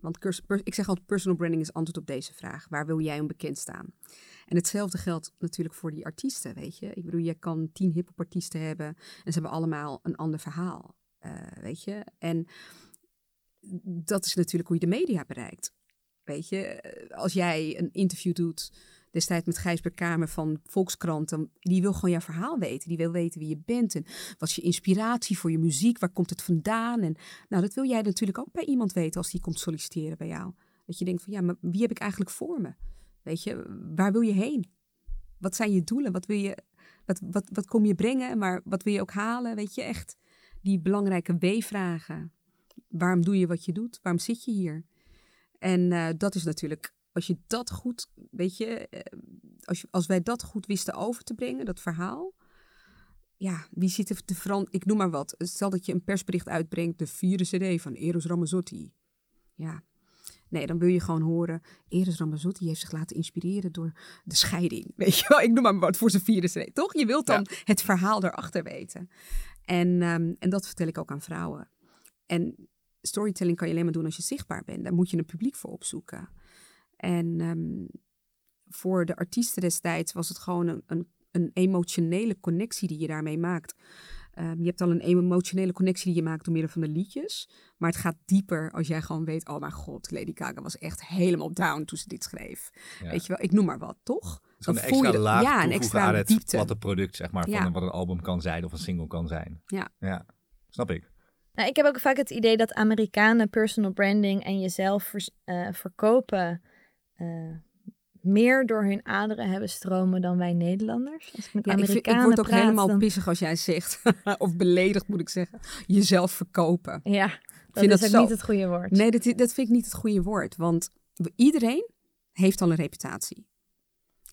Want ik zeg altijd, personal branding is antwoord op deze vraag. Waar wil jij onbekend staan? En hetzelfde geldt natuurlijk voor die artiesten, weet je. Ik bedoel, je kan tien hip-hop hebben en ze hebben allemaal een ander verhaal, eh, weet je. En dat is natuurlijk hoe je de media bereikt. Weet je, als jij een interview doet destijds met Gijsbert Kamer van Volkskrant, die wil gewoon jouw verhaal weten. Die wil weten wie je bent en wat is je inspiratie voor je muziek, waar komt het vandaan? En nou, dat wil jij natuurlijk ook bij iemand weten als die komt solliciteren bij jou. Dat je denkt van ja, maar wie heb ik eigenlijk voor me? Weet je, waar wil je heen? Wat zijn je doelen? Wat wil je, wat, wat, wat kom je brengen? Maar wat wil je ook halen? Weet je, echt die belangrijke W-vragen. Waarom doe je wat je doet? Waarom zit je hier? En eh, dat is natuurlijk, als je dat goed, weet je, eh, als, je, als wij dat goed wisten over te brengen, dat verhaal. Ja, wie zit er te veranderen? Ik noem maar wat. Stel dat je een persbericht uitbrengt, de vierde CD van Eros Ramazzotti. Ja, nee, dan wil je gewoon horen. Eros Ramazzotti heeft zich laten inspireren door de scheiding. Weet je wel, ik noem maar wat voor zijn vierde CD. Toch? Je wilt dan het verhaal erachter weten. En, ehm, en dat vertel ik ook aan vrouwen. En storytelling kan je alleen maar doen als je zichtbaar bent. Daar moet je een publiek voor opzoeken. En ehm, voor de artiesten destijds was het gewoon een, een, een emotionele connectie die je daarmee maakt. Ehm, je hebt al een emotionele connectie die je maakt door middel van de liedjes. Maar het gaat dieper als jij gewoon weet... oh mijn god, Lady Gaga was echt helemaal down toen ze dit schreef. Ja. Weet je wel, ik noem maar wat, toch? Dus gewoon Dan een voel je extra dat- laag ja, een extra aan het diepte. platte product, zeg maar, van Ja. een- wat een album kan zijn of een single kan zijn. Ja. Ja, snap ik. Nou, ik heb ook vaak het idee dat Amerikanen personal branding en jezelf vers- eh, verkopen eh, meer door hun aderen hebben stromen dan wij Nederlanders. Als ik met Ja, ik, vind- Amerikanen ik word ook praat, helemaal dan- pissig als jij zegt, of beledigd moet ik zeggen, jezelf verkopen. Ja, dat vind is dat ook zo- niet het goede woord. Nee, dat, dat vind ik niet het goede woord. Want iedereen heeft al een reputatie.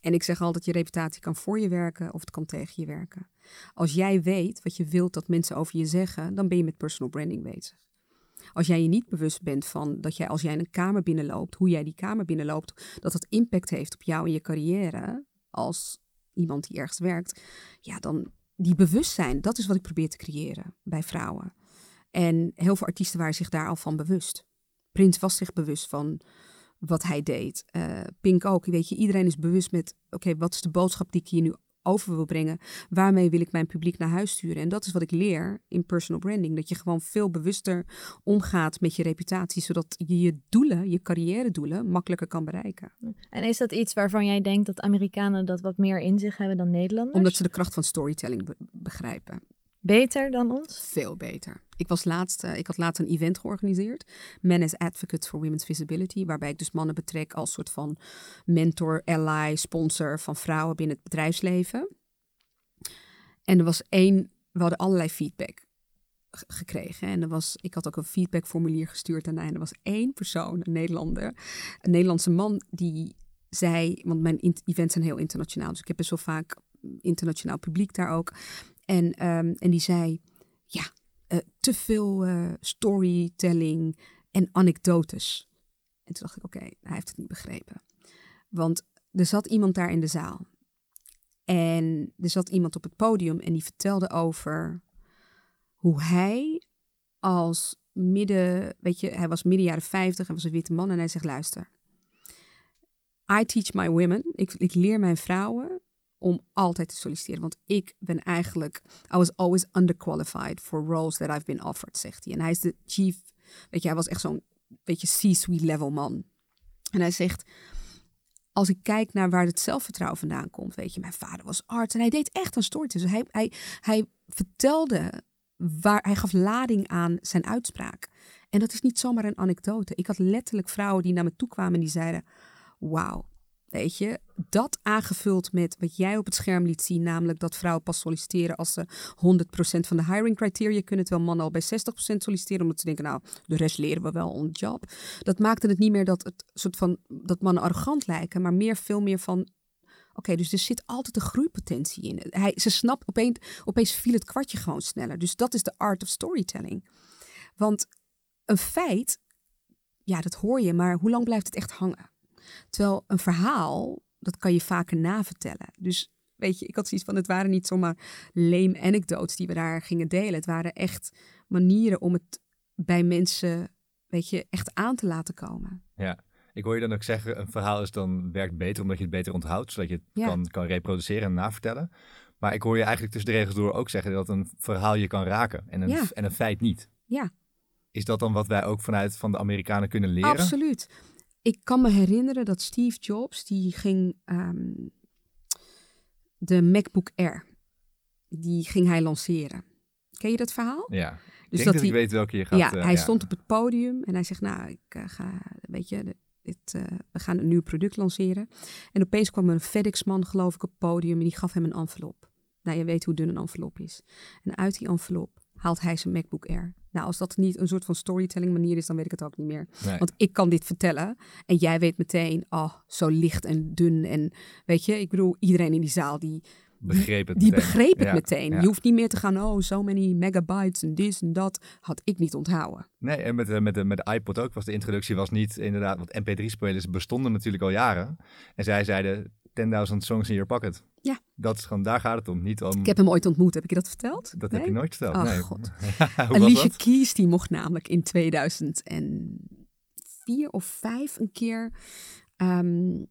En ik zeg altijd, je reputatie kan voor je werken of het kan tegen je werken. Als jij weet wat je wilt dat mensen over je zeggen, dan ben je met personal branding bezig. Als jij je niet bewust bent van dat jij als jij een kamer binnenloopt, hoe jij die kamer binnenloopt, dat dat impact heeft op jou en je carrière als iemand die ergens werkt, ja, dan die bewustzijn, dat is wat ik probeer te creëren bij vrouwen. En heel veel artiesten waren zich daar al van bewust. Prins was zich bewust van wat hij deed. Eh, Pink ook. Weet je, iedereen is bewust met: oké, wat is de boodschap die ik hier nu over wil brengen? Waarmee wil ik mijn publiek naar huis sturen? En dat is wat ik leer in personal branding. Dat je gewoon veel bewuster omgaat met je reputatie, zodat je je doelen, je carrière doelen, makkelijker kan bereiken. En is dat iets waarvan jij denkt dat Amerikanen dat wat meer in zich hebben dan Nederlanders? Omdat ze de kracht van storytelling be- begrijpen. Beter dan ons? Veel beter. Ik, was laatst, eh, ik had laatst een event georganiseerd. Men as Advocates for Women's Visibility. Waarbij ik dus mannen betrek als soort van mentor, ally, sponsor van vrouwen binnen het bedrijfsleven. En er was één, we hadden allerlei feedback gekregen. En er was, ik had ook een feedbackformulier gestuurd En er was één persoon, een Nederlander, een Nederlandse man, die zei, want mijn events zijn heel internationaal. Dus ik heb best wel vaak internationaal publiek daar ook. En, ehm, en die zei, ja, eh, te veel eh, storytelling en anekdotes. En toen dacht ik, oké, hij heeft het niet begrepen. Want er zat iemand daar in de zaal. En er zat iemand op het podium en die vertelde over hoe hij als midden, weet je, hij was midden jaren 50, hij was een witte man en hij zegt, luister, I teach my women, ik, ik leer mijn vrouwen om altijd te solliciteren. Want ik ben eigenlijk, I was always underqualified for roles that I've been offered, zegt hij. En hij is de chief, weet je, hij was echt zo'n, beetje C-suite level man. En hij zegt, als ik kijk naar waar het zelfvertrouwen vandaan komt, weet je, mijn vader was arts en hij deed echt een story. Dus hij, hij, hij vertelde waar, hij gaf lading aan zijn uitspraak. En dat is niet zomaar een anekdote. Ik had letterlijk vrouwen die naar me toe kwamen en die zeiden, wauw, Dat aangevuld met wat jij op het scherm liet zien, namelijk dat vrouwen pas solliciteren als ze 100% van de hiring criteria kunnen, terwijl mannen al bij 60% solliciteren, omdat ze denken, nou, de rest leren we wel on job. Dat maakte het niet meer dat het soort van dat mannen arrogant lijken, maar meer veel meer van. Oké, dus er zit altijd een groeipotentie in. Hij, ze snapt opeens, opeens viel het kwartje gewoon sneller. Dus dat is de art of storytelling. Want een feit, ja, dat hoor je, maar hoe lang blijft het echt hangen? Terwijl een verhaal, dat kan je vaker navertellen. Dus weet je, ik had zoiets van, het waren niet zomaar lame anecdotes die we daar gingen delen. Het waren echt manieren om het bij mensen, weet je, echt aan te laten komen. Ja, ik hoor je dan ook zeggen, een verhaal is dan werkt beter omdat je het beter onthoudt, zodat je het Ja. kan, kan reproduceren en navertellen. Maar ik hoor je eigenlijk tussen de regels door ook zeggen dat een verhaal je kan raken en een, Ja. en een feit niet. Ja. Is dat dan wat wij ook vanuit van de Amerikanen kunnen leren? Absoluut. Ik kan me herinneren dat Steve Jobs, die ging ehm, de MacBook Air, die ging hij lanceren. Ken je dat verhaal? Ja, ik Dus denk dat, ik hij- weet welke je gaat... ja, eh, hij stond op het podium en hij zegt, nou, ik eh, ga, weet je, dit, eh, we gaan een nieuw product lanceren. En opeens kwam er een FedEx-man, geloof ik, op het podium en die gaf hem een envelop. Nou, je weet hoe dun een envelop is. En uit die envelop haalt hij zijn MacBook Air. Nou, als dat niet een soort van storytelling manier is, dan weet ik het ook niet meer. Nee. Want ik kan dit vertellen en jij weet meteen, oh, zo licht en dun. En weet je, ik bedoel, iedereen in die zaal die, begreep het die meteen. begreep het Ja, meteen. ja. Je hoeft niet meer te gaan, oh, so many megabytes en dit en dat. Had ik niet onthouden. Nee, en met, de- met, de, met de iPod ook was de introductie was niet inderdaad, want MP3-spelers bestonden natuurlijk al jaren. En zij zeiden 10.000 songs in your pocket. Ja. Dat is gewoon, daar gaat het om. Niet om, Ik heb hem ooit ontmoet. Heb ik je dat verteld? dat Nee? heb je nooit verteld. Oh, nee. God. Alicia? Keys, die mocht namelijk in 2004 of 5 een keer. ehm,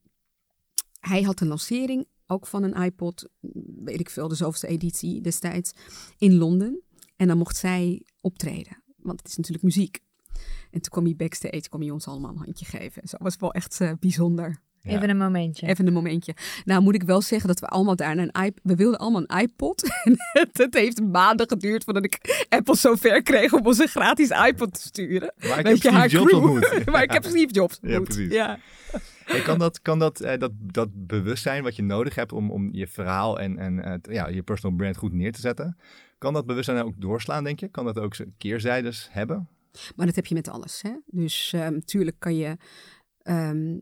hij had een lancering, ook van een iPod, weet ik veel, de zoveelste editie destijds, in Londen. En dan mocht zij optreden, want het is natuurlijk muziek. En toen kwam hij backstage, kwam hij ons allemaal een handje geven. En zo was wel echt eh, bijzonder. Ja. Even een momentje. Even een momentje. Nou moet ik wel zeggen dat we allemaal daar een iPod... We wilden allemaal een iPod. En het, het heeft maanden geduurd voordat ik Apple zover kreeg om ons een gratis iPod te sturen. Maar ik Weet heb je, Steve Jobs ontmoet. maar ik heb Steve Jobs Ja, precies. Ja, Hey, kan dat, kan dat, eh, dat, dat bewustzijn wat je nodig hebt om, om je verhaal en, en eh, t- ja, je personal brand goed neer te zetten, kan dat bewustzijn ook doorslaan, denk je? Kan dat ook keerzijdes hebben? Maar dat heb je met alles. Hè? Dus natuurlijk kan je ehm,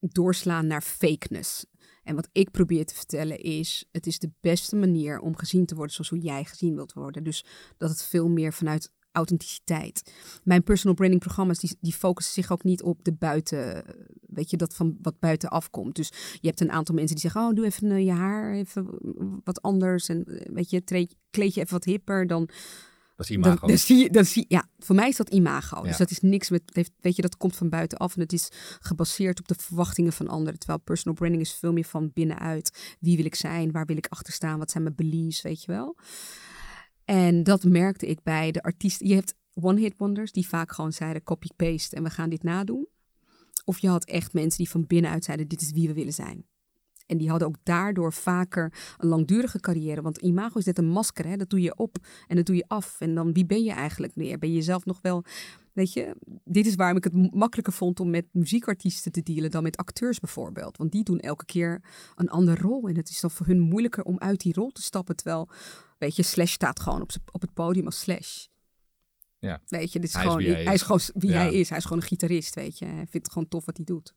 doorslaan naar fakeness. En wat ik probeer te vertellen is, het is de beste manier om gezien te worden zoals hoe jij gezien wilt worden. Dus dat het veel meer vanuit authenticiteit. Mijn personal branding programma's die, die focussen zich ook niet op de buiten, weet je, dat van wat buiten afkomt. Dus je hebt een aantal mensen die zeggen, oh doe even eh, je haar even wat anders en eh, weet je, treed, kleed je even wat hipper, dan Dat is imago. dan, dan zie je, dan zie, ja, voor mij is dat imago. Ja. Dus dat is niks met, weet je, dat komt van buitenaf en het is gebaseerd op de verwachtingen van anderen. Terwijl personal branding is veel meer van binnenuit. Wie wil ik zijn? Waar wil ik achter staan? Wat zijn mijn beliefs? Weet je wel? En dat merkte ik bij de artiesten. Je hebt one-hit wonders die vaak gewoon zeiden copy-paste en we gaan dit nadoen. Of je had echt mensen die van binnenuit zeiden dit is wie we willen zijn. En die hadden ook daardoor vaker een langdurige carrière. Want imago is net een masker, hè? dat doe je op en dat doe je af. En dan wie ben je eigenlijk meer? Ben je zelf nog wel Weet je, dit is waarom ik het makkelijker vond om met muziekartiesten te dealen dan met acteurs bijvoorbeeld. Want die doen elke keer een andere rol. En het is dan voor hun moeilijker om uit die rol te stappen. Terwijl, weet je, Slash staat gewoon op, op het podium als Slash. Ja. Weet je, dit is Hij is gewoon, wie hij hij is is. gewoon wie Ja. hij is. Hij is gewoon een gitarist, weet je. Hij vindt het gewoon tof wat hij doet.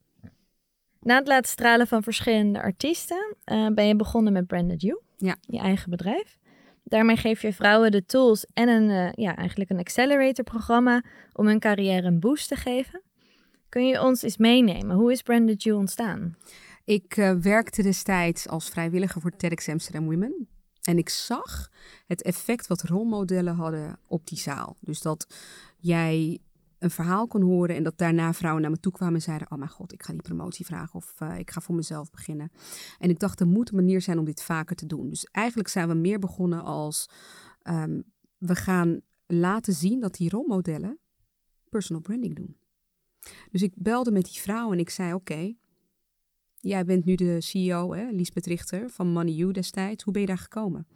Na het laten stralen van verschillende artiesten eh, ben je begonnen met Branded You, Ja. je eigen bedrijf. Daarmee geef je vrouwen de tools en een, eh, ja, eigenlijk een accelerator programma om hun carrière een boost te geven. Kun je ons eens meenemen? Hoe is Branded You ontstaan? Ik eh, werkte destijds als vrijwilliger voor TEDx Amsterdam Women. En ik zag het effect wat rolmodellen hadden op die zaal. Dus dat jij een verhaal kon horen en dat daarna vrouwen naar me toe kwamen en zeiden: Oh mijn god, ik ga die promotie vragen of eh, ik ga voor mezelf beginnen. En ik dacht, er moet een manier zijn om dit vaker te doen. Dus eigenlijk zijn we meer begonnen als ehm, we gaan laten zien dat die rolmodellen personal branding doen. Dus ik belde met die vrouw en ik zei: Oké, Jij bent nu de CEO, hè, Liesbeth Richter, van Money You destijds. Hoe ben je daar gekomen?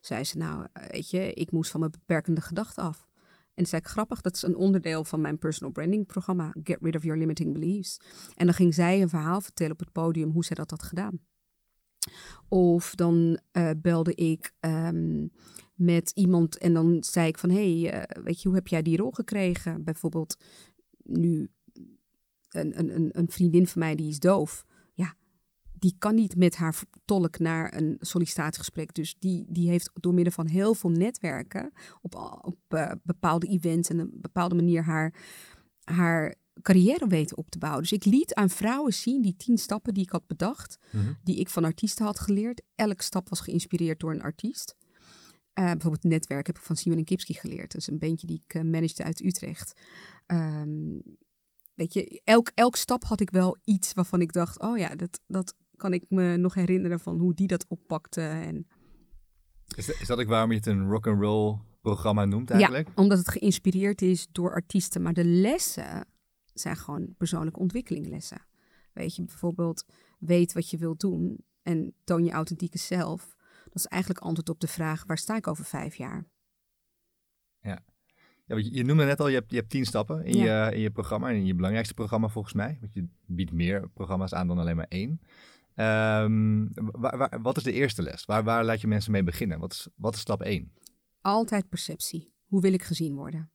Zei ze, nou, eh, weet je, ik moest van mijn beperkende gedachten af. En zei ik, grappig, dat is een onderdeel van mijn personal branding programma. Get rid of your limiting beliefs. En dan ging zij een verhaal vertellen op het podium hoe zij dat had gedaan. Of dan eh, belde ik ehm, met iemand en dan zei ik van... hé, hey, eh, weet je, hoe heb jij die rol gekregen? Bijvoorbeeld nu een, een- een vriendin van mij die is doof. Die kan niet met haar tolk naar een sollicitatiegesprek. Dus die, die heeft door middel van heel veel netwerken op, op eh, bepaalde events en een bepaalde manier haar, haar carrière weten op te bouwen. Dus ik liet aan vrouwen zien die tien stappen die ik had bedacht, Mhm. die ik van artiesten had geleerd. Elke stap was geïnspireerd door een artiest. Eh, bijvoorbeeld het netwerk heb ik van Simon en Kipski geleerd. Dat is een bandje die ik managede uit Utrecht. Ehm, weet je, elk, elk stap had ik wel iets waarvan ik dacht, oh ja, dat, dat kan ik me nog herinneren van hoe die dat oppakte. En, Is, is dat ook waarom je het een rock and roll programma noemt eigenlijk? Ja, omdat het geïnspireerd is door artiesten. Maar de lessen zijn gewoon persoonlijke ontwikkelinglessen. Weet je, bijvoorbeeld weet wat je wilt doen en toon je authentieke zelf. Dat is eigenlijk antwoord op de vraag, waar sta ik over vijf jaar? Ja, want je, je noemde net al, je hebt, je hebt tien stappen in, Ja. je, in je programma. En in je belangrijkste programma volgens mij. Want je biedt meer programma's aan dan alleen maar één. Ehm, waar, waar- wat is de eerste les? Waar, waar laat je mensen mee beginnen? Wat is, wat is stap één? Altijd perceptie. Hoe wil ik gezien worden?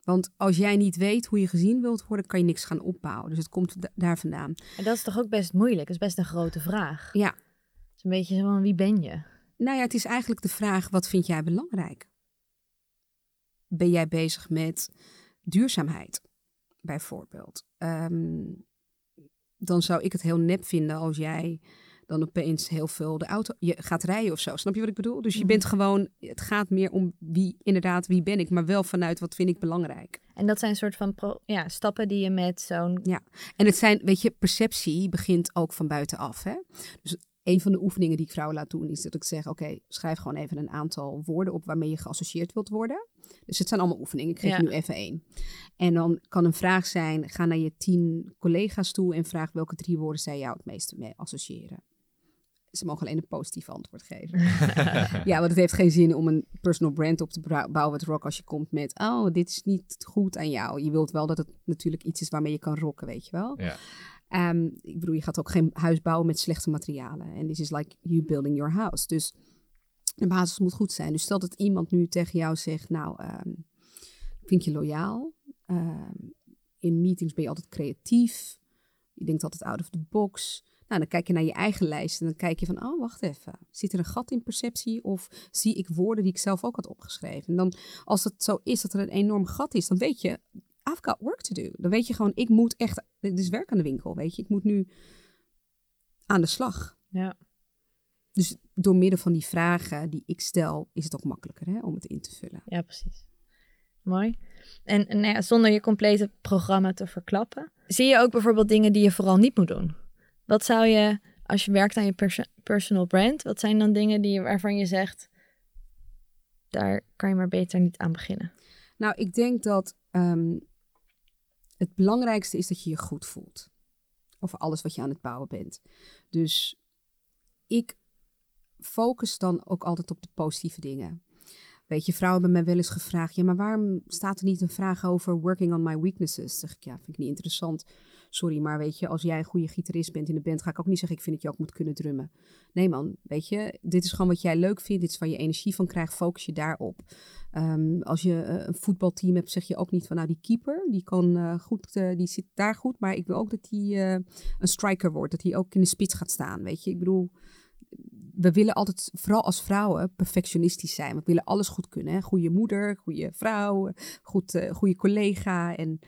Want als jij niet weet hoe je gezien wilt worden, kan je niks gaan opbouwen. Dus het komt da- daar vandaan. En dat is toch ook best moeilijk? Dat is best een grote vraag. Ja, Het is een beetje zo van, wie ben je? Nou ja, het is eigenlijk de vraag: wat vind jij belangrijk? Ben jij bezig met duurzaamheid, bijvoorbeeld? Ehm, dan zou ik het heel nep vinden als jij dan opeens heel veel de auto je gaat rijden of zo. Snap je wat ik bedoel? Dus je Mhm. bent gewoon, het gaat meer om wie inderdaad wie ben ik, maar wel vanuit wat vind ik belangrijk. En dat zijn soort van pro- ja, stappen die je met zo'n... En het zijn, weet je, perceptie begint ook van buitenaf. Hè? Dus een van de oefeningen die ik vrouwen laat doen, is dat ik zeg: Oké, schrijf gewoon even een aantal woorden op waarmee je geassocieerd wilt worden. Dus het zijn allemaal oefeningen. Ik geef Ja. je nu even één. En dan kan een vraag zijn: ga naar je tien collega's toe en vraag welke drie woorden zij jou het meeste mee associëren. Ze mogen alleen een positief antwoord geven. ja, want het heeft geen zin om een personal brand op te bouwen met rock als je komt met: Oh, dit is niet goed aan jou. Je wilt wel dat het natuurlijk iets is waarmee je kan rocken, weet je wel. Ja. Ehm, ik bedoel, je gaat ook geen huis bouwen met slechte materialen. En this is like you building your house. Dus de basis moet goed zijn. Dus stel dat iemand nu tegen jou zegt, nou, ehm, vind je loyaal. Ehm, in meetings ben je altijd creatief. Je denkt altijd out of the box. Nou, dan kijk je naar je eigen lijst en dan kijk je van, oh, wacht even. Zit er een gat in perceptie of zie ik woorden die ik zelf ook had opgeschreven? En dan, als het zo is dat er een enorm gat is, dan weet je, I've got work to do. Dan weet je gewoon, ik moet echt, dit is werk aan de winkel, weet je. Ik moet nu aan de slag. Ja. Dus door middel van die vragen die ik stel, is het ook makkelijker hè, om het in te vullen. Ja, precies. Mooi. En, en nou ja, zonder je complete programma te verklappen, zie je ook bijvoorbeeld dingen die je vooral niet moet doen? Wat zou je, als je werkt aan je perso- personal brand, wat zijn dan dingen die, je- waarvan je zegt, daar kan je maar beter niet aan beginnen? Nou, ik denk dat ehm, het belangrijkste is dat je je goed voelt. over alles wat je aan het bouwen bent. Dus ik focus dan ook altijd op de positieve dingen. Weet je, vrouwen hebben mij wel eens gevraagd: ja, maar waarom staat er niet een vraag over working on my weaknesses? zeg ik, ja, vind ik niet interessant. Sorry, maar weet je, als jij een goede gitarist bent in de band, ga ik ook niet zeggen: ik vind dat je ook moet kunnen drummen. Nee, man, weet je, dit is gewoon wat jij leuk vindt, dit is waar je energie van krijgt, focus je daarop. Um, als je uh, een voetbalteam hebt, zeg je ook niet van: nou, die keeper, die kan uh, goed, uh, die zit daar goed, maar ik wil ook dat hij een striker wordt, dat hij ook in de spits gaat staan. Weet je, ik bedoel we willen altijd, vooral als vrouwen, perfectionistisch zijn. We willen alles goed kunnen. Hè? Goede moeder, goede vrouw, goed, uh, goede collega. En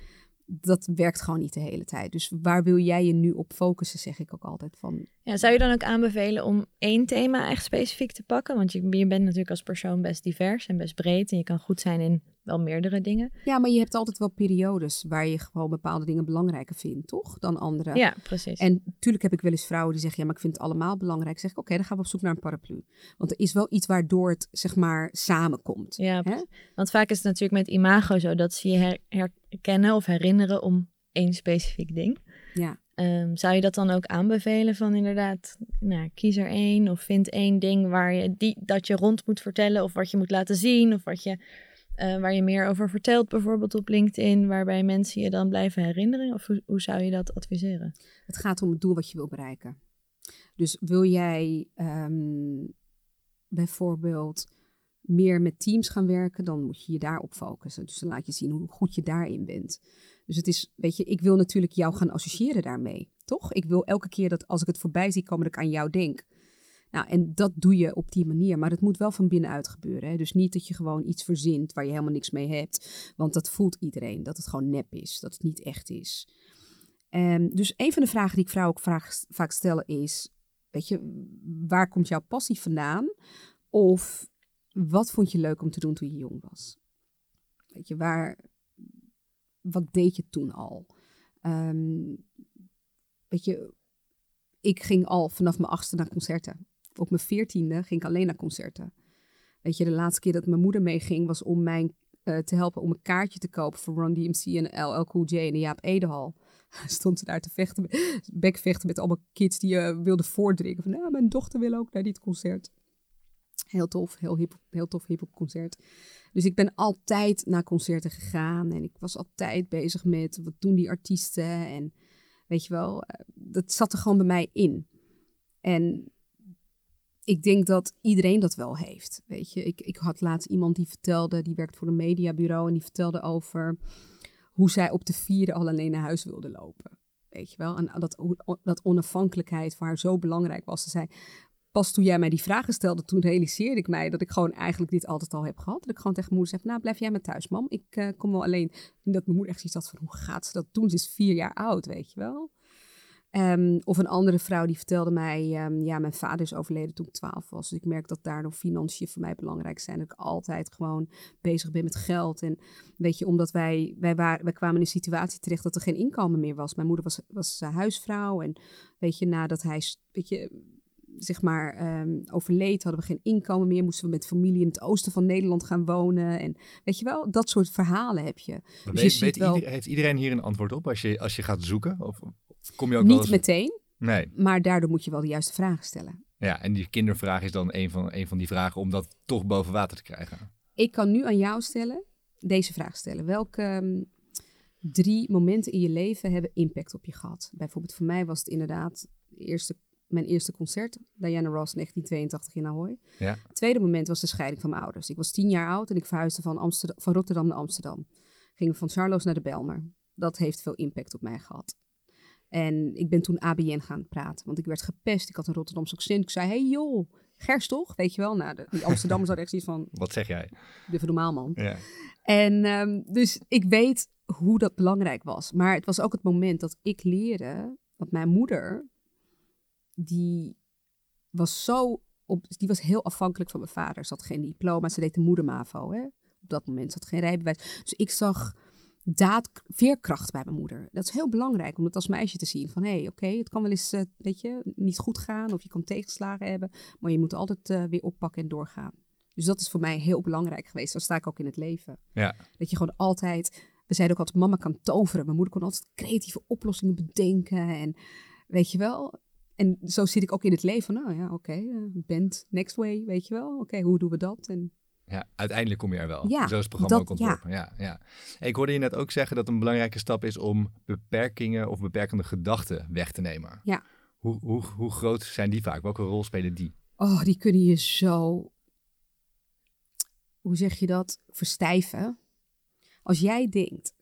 dat werkt gewoon niet de hele tijd. Dus waar wil jij je nu op focussen, zeg ik ook altijd van. Ja, zou je dan ook aanbevelen om één thema echt specifiek te pakken? Want je, je bent natuurlijk als persoon best divers en best breed. En je kan goed zijn in wel meerdere dingen. Ja, maar je hebt altijd wel periodes waar je gewoon bepaalde dingen belangrijker vindt, toch? Dan andere. Ja, precies. En natuurlijk heb ik wel eens vrouwen die zeggen, ja, maar ik vind het allemaal belangrijk. zeg ik, oké, dan gaan we op zoek naar een paraplu. Want er is wel iets waardoor het, zeg maar, samenkomt. Ja, hè? want vaak is het natuurlijk met imago zo dat ze je herkennen of herinneren om één specifiek ding. Ja. Um, zou je dat dan ook aanbevelen van inderdaad, nou, kies er één of vind één ding waar je die, dat je rond moet vertellen of wat je moet laten zien of wat je uh, waar je meer over vertelt, bijvoorbeeld op LinkedIn, waarbij mensen je dan blijven herinneren? Of hoe, zou je dat adviseren? Het gaat om het doel wat je wil bereiken. Dus wil jij um, bijvoorbeeld meer met teams gaan werken, dan moet je je daarop focussen. Dus dan laat je zien hoe goed je daarin bent. Dus het is, weet je, ik wil natuurlijk jou gaan associëren daarmee, toch? Ik wil elke keer dat als ik het voorbij zie komen, dat ik aan jou denk. Nou, en dat doe je op die manier, maar het moet wel van binnenuit gebeuren. Hè? Dus niet dat je gewoon iets verzint waar je helemaal niks mee hebt. Want dat voelt iedereen, dat het gewoon nep is, dat het niet echt is. Um, dus een van de vragen die ik vrouwen ook vaak, vaak stel is, weet je, waar komt jouw passie vandaan? Of wat vond je leuk om te doen toen je jong was? Weet je, waar, wat deed je toen al? Um, weet je, ik ging al vanaf mijn achtste naar concerten op mijn veertiende ging ik alleen naar concerten. Weet je, de laatste keer dat mijn moeder meeging was om mij uh, te helpen om een kaartje te kopen voor Run DMC en LL Cool J in de Jaap Edehal. Stond ze daar te vechten, bekvechten met allemaal kids die uh, wilden voordringen. Van, nou, mijn dochter wil ook naar dit concert. Heel tof, heel, hip, heel tof hip concert. Dus ik ben altijd naar concerten gegaan en ik was altijd bezig met wat doen die artiesten en weet je wel, uh, dat zat er gewoon bij mij in. En ik denk dat iedereen dat wel heeft. Weet je, ik, ik had laatst iemand die vertelde, die werkt voor een mediabureau en die vertelde over hoe zij op de vierde al alleen naar huis wilde lopen. Weet je wel, en dat, dat onafhankelijkheid voor haar zo belangrijk was. Ze zei, pas toen jij mij die vragen stelde, toen realiseerde ik mij dat ik gewoon eigenlijk dit altijd al heb gehad. Dat ik gewoon tegen mijn moeder zeg, nou blijf jij maar thuis, mam. Ik uh, kom wel alleen. En dat mijn moeder echt zoiets had van, hoe gaat ze dat doen? Ze is vier jaar oud, weet je wel. Um, of een andere vrouw die vertelde mij, um, ja, mijn vader is overleden toen ik twaalf was. Dus ik merk dat daardoor financiën voor mij belangrijk zijn. Dat ik altijd gewoon bezig ben met geld. En weet je, omdat wij, wij, waren, wij kwamen in een situatie terecht dat er geen inkomen meer was. Mijn moeder was, was huisvrouw. En weet je, nadat hij, weet je, zeg maar, um, overleed, hadden we geen inkomen meer. Moesten we met familie in het oosten van Nederland gaan wonen. En weet je wel, dat soort verhalen heb je. Dus weet, je weet wel... heeft iedereen hier een antwoord op als je, als je gaat zoeken? Of kom je ook Niet eens... meteen, nee. maar daardoor moet je wel de juiste vragen stellen. Ja, en die kindervraag is dan een van, een van die vragen om dat toch boven water te krijgen. Ik kan nu aan jou stellen, deze vraag stellen. Welke um, drie momenten in je leven hebben impact op je gehad? Bijvoorbeeld voor mij was het inderdaad eerste, mijn eerste concert, Diana Ross 1982 in Ahoy. Ja. Het tweede moment was de scheiding van mijn ouders. Ik was tien jaar oud en ik verhuisde van, Amsterdam, van Rotterdam naar Amsterdam. Gingen van Charloes naar de Belmer. Dat heeft veel impact op mij gehad. En ik ben toen ABN gaan praten, want ik werd gepest. Ik had een Rotterdamse accent. Ik zei, hey joh, Gers toch? Weet je wel? Nou, de, die hadden echt iets van... Wat zeg jij? Even normaal, man. Ja. En um, dus ik weet hoe dat belangrijk was. Maar het was ook het moment dat ik leerde... Want mijn moeder, die was zo... Op, die was heel afhankelijk van mijn vader. Ze had geen diploma, ze deed de moedermavo, hè. Op dat moment. Ze had geen rijbewijs. Dus ik zag daad, veerkracht bij mijn moeder. Dat is heel belangrijk om het als meisje te zien. Van hé, hey, oké, het kan wel eens, uh, weet je, niet goed gaan of je kan tegenslagen hebben. Maar je moet altijd uh, weer oppakken en doorgaan. Dus dat is voor mij heel belangrijk geweest. Dan sta ik ook in het leven. Ja. Dat je gewoon altijd, we zeiden ook altijd, mama kan toveren. Mijn moeder kon altijd creatieve oplossingen bedenken. En weet je wel, en zo zit ik ook in het leven. Nou ja, oké, okay, band next way, weet je wel. Oké, hoe doen we dat? En ja, uiteindelijk kom je er wel. Ja, Zo is het programma ook ontworpen. Ja. Ja, ja. Ik hoorde je net ook zeggen dat een belangrijke stap is om beperkingen of beperkende gedachten weg te nemen. Ja. Hoe, hoe, hoe groot zijn die vaak? Welke rol spelen die? Oh, die kunnen je zo, hoe zeg je dat, verstijven. Als jij denkt,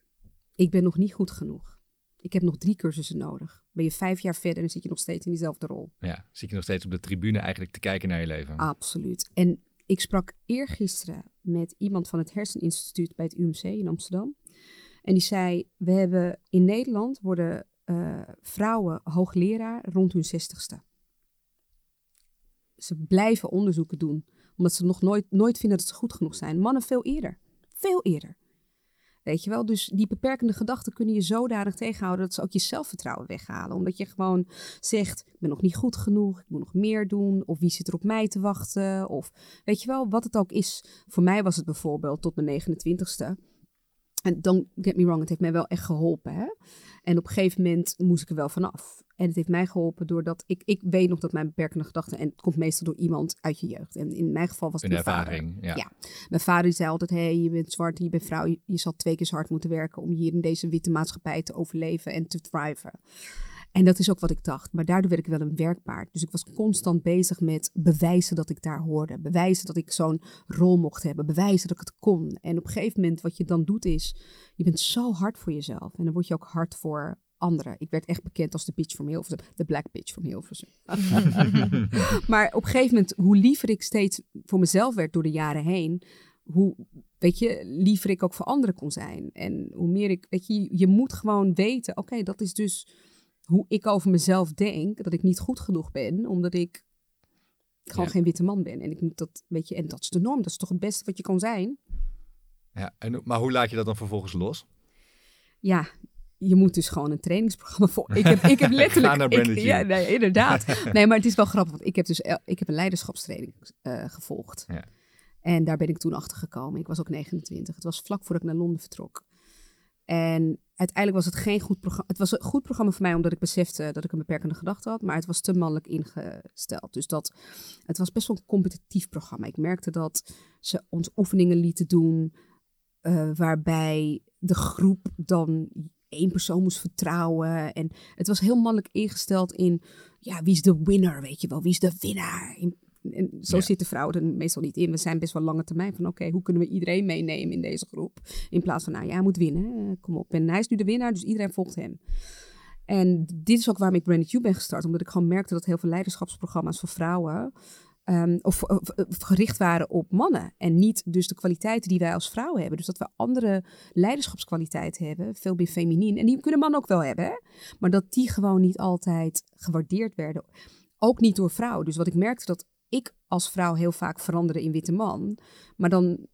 ik ben nog niet goed genoeg. Ik heb nog drie cursussen nodig. Ben je vijf jaar verder en zit je nog steeds in diezelfde rol. Ja, zit je nog steeds op de tribune eigenlijk te kijken naar je leven. Absoluut. En ik sprak eergisteren met iemand van het Herseninstituut bij het UMC in Amsterdam. En die zei, we hebben in Nederland worden uh, vrouwen hoogleraar rond hun zestigste. Ze blijven onderzoeken doen, omdat ze nog nooit, nooit vinden dat ze goed genoeg zijn. Mannen veel eerder. Veel eerder. Weet je wel? Dus die beperkende gedachten kunnen je zodanig tegenhouden dat ze ook je zelfvertrouwen weghalen. Omdat je gewoon zegt: Ik ben nog niet goed genoeg, ik moet nog meer doen. Of wie zit er op mij te wachten? Of weet je wel, wat het ook is. Voor mij was het bijvoorbeeld tot mijn 29ste. En don't get me wrong, het heeft mij wel echt geholpen. Hè? En op een gegeven moment moest ik er wel vanaf. En het heeft mij geholpen doordat ik, ik weet nog dat mijn beperkende gedachten, en het komt meestal door iemand uit je jeugd. En in mijn geval was het Een mijn ervaring, vader. Ja. Mijn vader zei altijd, hey, je bent zwart, je bent vrouw, je, je zal twee keer zo hard moeten werken om hier in deze witte maatschappij te overleven en te thriven. En dat is ook wat ik dacht. Maar daardoor werd ik wel een werkpaard. Dus ik was constant bezig met bewijzen dat ik daar hoorde. Bewijzen dat ik zo'n rol mocht hebben. Bewijzen dat ik het kon. En op een gegeven moment wat je dan doet is, je bent zo hard voor jezelf. En dan word je ook hard voor anderen. Ik werd echt bekend als de bitch from Hilversum. De black bitch from Hilversum. maar op een gegeven moment, hoe liever ik steeds voor mezelf werd door de jaren heen, hoe, weet je, liever ik ook voor anderen kon zijn. En hoe meer ik, weet je, je moet gewoon weten, oké, dat is dus hoe ik over mezelf denk, dat ik niet goed genoeg ben, omdat ik gewoon geen witte man ben. En ik moet dat, weet je, en dat is de norm. Dat is toch het beste wat je kan zijn. Ja, en, maar hoe laat je dat dan vervolgens los? Ja, je moet dus gewoon een trainingsprogramma voor. Ik heb, ik heb letterlijk. naar ik, ja, nee, inderdaad. nee, maar het is wel grappig, want ik heb dus ik heb een leiderschapstraining uh, gevolgd. Ja. En daar ben ik toen achter gekomen. Ik was ook 29. Het was vlak voordat ik naar Londen vertrok. En uiteindelijk was het geen goed programma. Het was een goed programma voor mij omdat ik besefte dat ik een beperkende gedachte had, maar het was te mannelijk ingesteld. Dus dat het was best wel een competitief programma. Ik merkte dat ze ons oefeningen lieten doen uh, waarbij de groep dan één persoon moest vertrouwen. En het was heel mannelijk ingesteld in, ja, wie is de winner, weet je wel, wie is de winnaar? en zo ja. zitten vrouwen er meestal niet in. We zijn best wel lange termijn van oké, hoe kunnen we iedereen meenemen in deze groep? In plaats van nou ja, hij moet winnen. Kom op. En hij is nu de winnaar, dus iedereen volgt hem. En dit is ook waarom ik Branded You ben gestart. Omdat ik gewoon merkte dat heel veel leiderschapsprogramma's voor vrouwen... Um, of, of, gericht waren op mannen. En niet dus de kwaliteiten die wij als vrouwen hebben. Dus dat we andere leiderschapskwaliteiten hebben, veel meer feminien. En die kunnen mannen ook wel hebben, hè? maar dat die gewoon niet altijd gewaardeerd werden. Ook niet door vrouwen. Dus wat ik merkte dat ik als vrouw heel vaak veranderen in witte man. Maar dan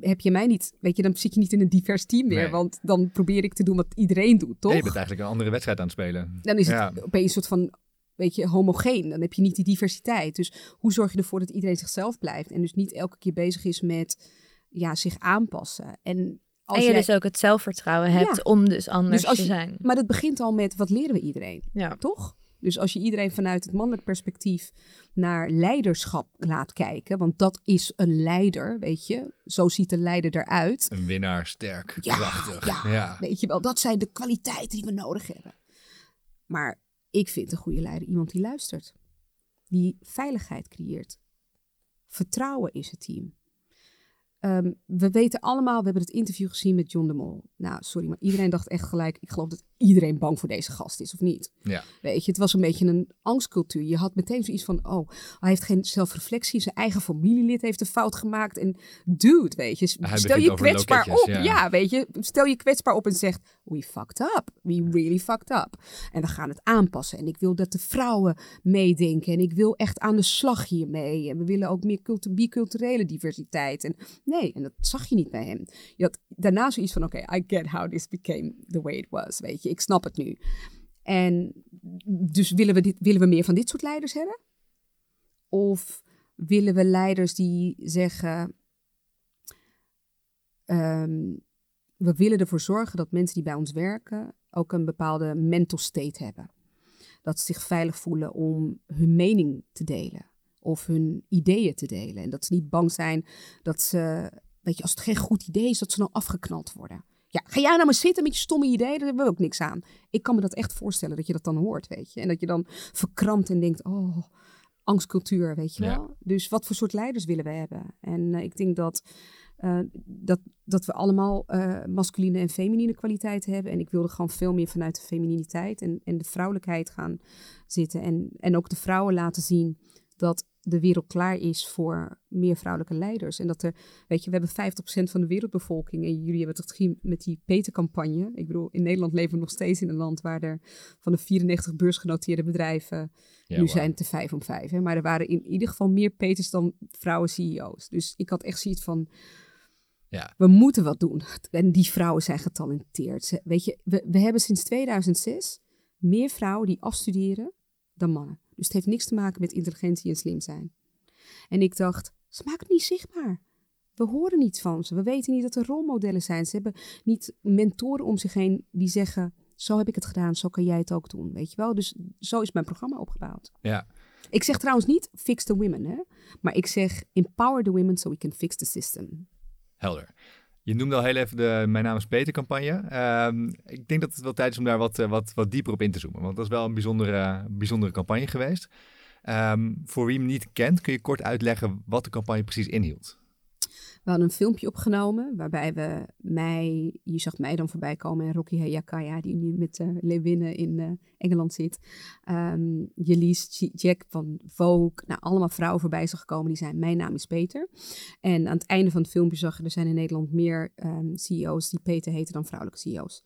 heb je mij niet, weet je, dan zit je niet in een divers team meer. Want dan probeer ik te doen wat iedereen doet, toch? je bent eigenlijk een andere wedstrijd aan het spelen. Dan is het opeens een soort van, weet je, homogeen. Dan heb je niet die diversiteit. Dus hoe zorg je ervoor dat iedereen zichzelf blijft? En dus niet elke keer bezig is met, ja, zich aanpassen. En als en je dus ook het zelfvertrouwen hebt om dus anders dus te zijn. maar dat begint al met, wat leren we iedereen? Ja. Toch? Dus als je iedereen vanuit het mannelijk perspectief naar leiderschap laat kijken, want dat is een leider, weet je, zo ziet een leider eruit. Een winnaar, sterk, ja, krachtig. Ja, ja, weet je wel, dat zijn de kwaliteiten die we nodig hebben. Maar ik vind een goede leider iemand die luistert, die veiligheid creëert. Vertrouwen is het team. Ehm, we weten allemaal, we hebben het interview gezien met John de Mol. Nou, sorry, maar iedereen dacht echt gelijk, ik geloof dat iedereen bang voor deze gast is, of niet? Ja. Weet je, het was een beetje een angstcultuur. Je had meteen zoiets van, oh, hij heeft geen zelfreflectie, zijn eigen familielid heeft een fout gemaakt. En dude, weet je, stel je kwetsbaar op. Ja. weet je, stel je kwetsbaar op en zegt, we fucked up. We really fucked up. En we gaan het aanpassen. En ik wil dat de vrouwen meedenken. En ik wil echt aan de slag hiermee. En we willen ook meer biculturele diversiteit. En nee, en dat zag je niet bij hem. Je had daarna zoiets van, oké, I get how this became the way it was, weet je. Ik snap het nu. En dus willen we, dit, willen we meer van dit soort leiders hebben? Of willen we leiders die zeggen... Um, we willen ervoor zorgen dat mensen die bij ons werken ook een bepaalde mental state hebben. Dat ze zich veilig voelen om hun mening te delen of hun ideeën te delen. En dat ze niet bang zijn dat ze, weet je, als het geen goed idee is, dat ze nou afgeknald worden. Ja, ga jij nou maar zitten met je stomme ideeën, daar hebben we ook niks aan. Ik kan me dat echt voorstellen dat je dat dan hoort, weet je. En dat je dan verkrampt en denkt, oh, angstcultuur, weet je Ja. wel. Dus wat voor soort leiders willen we hebben? En eh, ik denk dat, eh, dat, dat we allemaal eh, masculine en feminine kwaliteiten hebben. En ik wilde gewoon veel meer vanuit de femininiteit en, en de vrouwelijkheid gaan zitten. En, en ook de vrouwen laten zien dat de wereld klaar is voor meer vrouwelijke leiders. En dat er, weet je, we hebben 50% van de wereldbevolking. En jullie hebben het met die Peter-campagne. Ik bedoel, in Nederland leven we nog steeds in een land waar er van de 94 beursgenoteerde bedrijven Ja, nu zijn het er vijf om vijf. Hè? Maar er waren in ieder geval meer Peters dan vrouwen CEO's. Dus ik had echt zoiets van, Ja. we moeten wat doen. En die vrouwen zijn getalenteerd. Weet je, we, we hebben sinds 2006 meer vrouwen die afstuderen dan mannen. Dus het heeft niks te maken met intelligentie en slim zijn. En ik dacht, ze maken het niet zichtbaar. We horen niets van ze. We weten niet dat er rolmodellen zijn. Ze hebben niet mentoren om zich heen die zeggen... zo heb ik het gedaan, zo kan jij het ook doen. Weet je wel? Dus zo is mijn programma opgebouwd. Ja, Ik zeg trouwens niet fix the women, hè? maar ik zeg empower the women so we can fix the system. helder. Je noemde al heel even de Mijn naam is Peter campagne. Ehm, ik denk dat het wel tijd is om daar wat, eh, wat, wat dieper op in te zoomen. Want dat is wel een bijzondere, bijzondere campagne geweest. Ehm, voor wie hem niet kent, kun je kort uitleggen wat de campagne precies inhield. We hadden een filmpje opgenomen waarbij we mij, je zag mij dan voorbij komen en Rocky Hayakaya, die nu met uh, in eh, Engeland zit. Um, Jack van Vogue, nou allemaal vrouwen voorbij zag komen die zijn mijn naam is Peter. En aan het einde van het filmpje zag je, er zijn in Nederland meer um, CEO's die Peter heten dan vrouwelijke CEO's.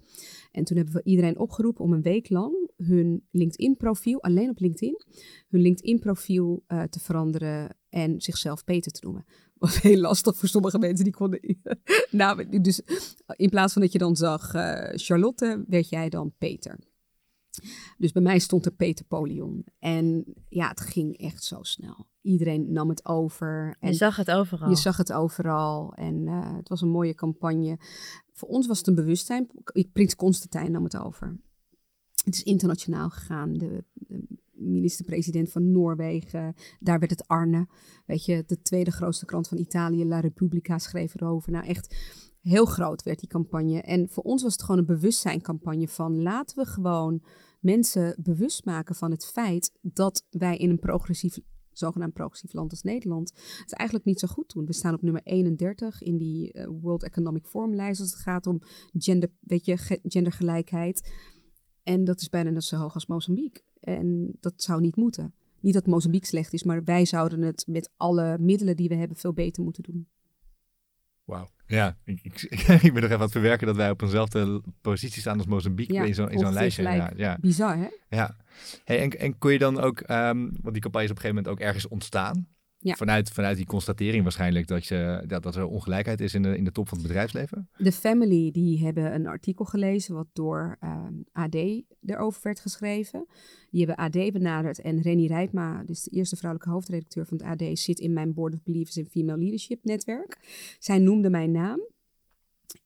En toen hebben we iedereen opgeroepen om een week lang hun LinkedIn profiel, alleen op LinkedIn, hun LinkedIn profiel uh, te veranderen en zichzelf Peter te noemen was heel lastig voor sommige mensen die konden. nou, dus in plaats van dat je dan zag uh, Charlotte, werd jij dan Peter. Dus bij mij stond er Peter Polion. En ja, het ging echt zo snel. Iedereen nam het over. En je zag het overal. Je zag het overal. En uh, het was een mooie campagne. Voor ons was het een bewustzijn. Prins Constantijn nam het over. Het is internationaal gegaan. De, de minister-president van Noorwegen. Daar werd het Arne. Weet je, de tweede grootste krant van Italië, La Repubblica, schreef erover. Nou, echt heel groot werd die campagne. En voor ons was het gewoon een bewustzijncampagne van laten we gewoon mensen bewust maken van het feit dat wij in een progressief, zogenaamd progressief land als Nederland het eigenlijk niet zo goed doen. We staan op nummer 31 in die uh, World Economic Forum lijst als het gaat om gender, weet je, gendergelijkheid. En dat is bijna net zo hoog als Mozambique. En dat zou niet moeten. Niet dat Mozambique slecht is, maar wij zouden het met alle middelen die we hebben veel beter moeten doen. Wauw. Ja, ik, ik, ik, ben nog even aan het verwerken dat wij op eenzelfde positie staan als Mozambique ja, in zo'n zo lijstje. Ja, ja. Bizar, hè? Ja. Hey, en, en kon je dan ook, um, want die campagne is op een gegeven moment ook ergens ontstaan. Ja. Vanuit, vanuit die constatering waarschijnlijk dat, je, dat, dat er ongelijkheid is in de, in de top van het bedrijfsleven? De Family die hebben een artikel gelezen wat door um, AD erover werd geschreven. Die hebben AD benaderd en Renny Rijpma, dus de eerste vrouwelijke hoofdredacteur van het AD, zit in mijn Board of Believers in Female Leadership netwerk. Zij noemde mijn naam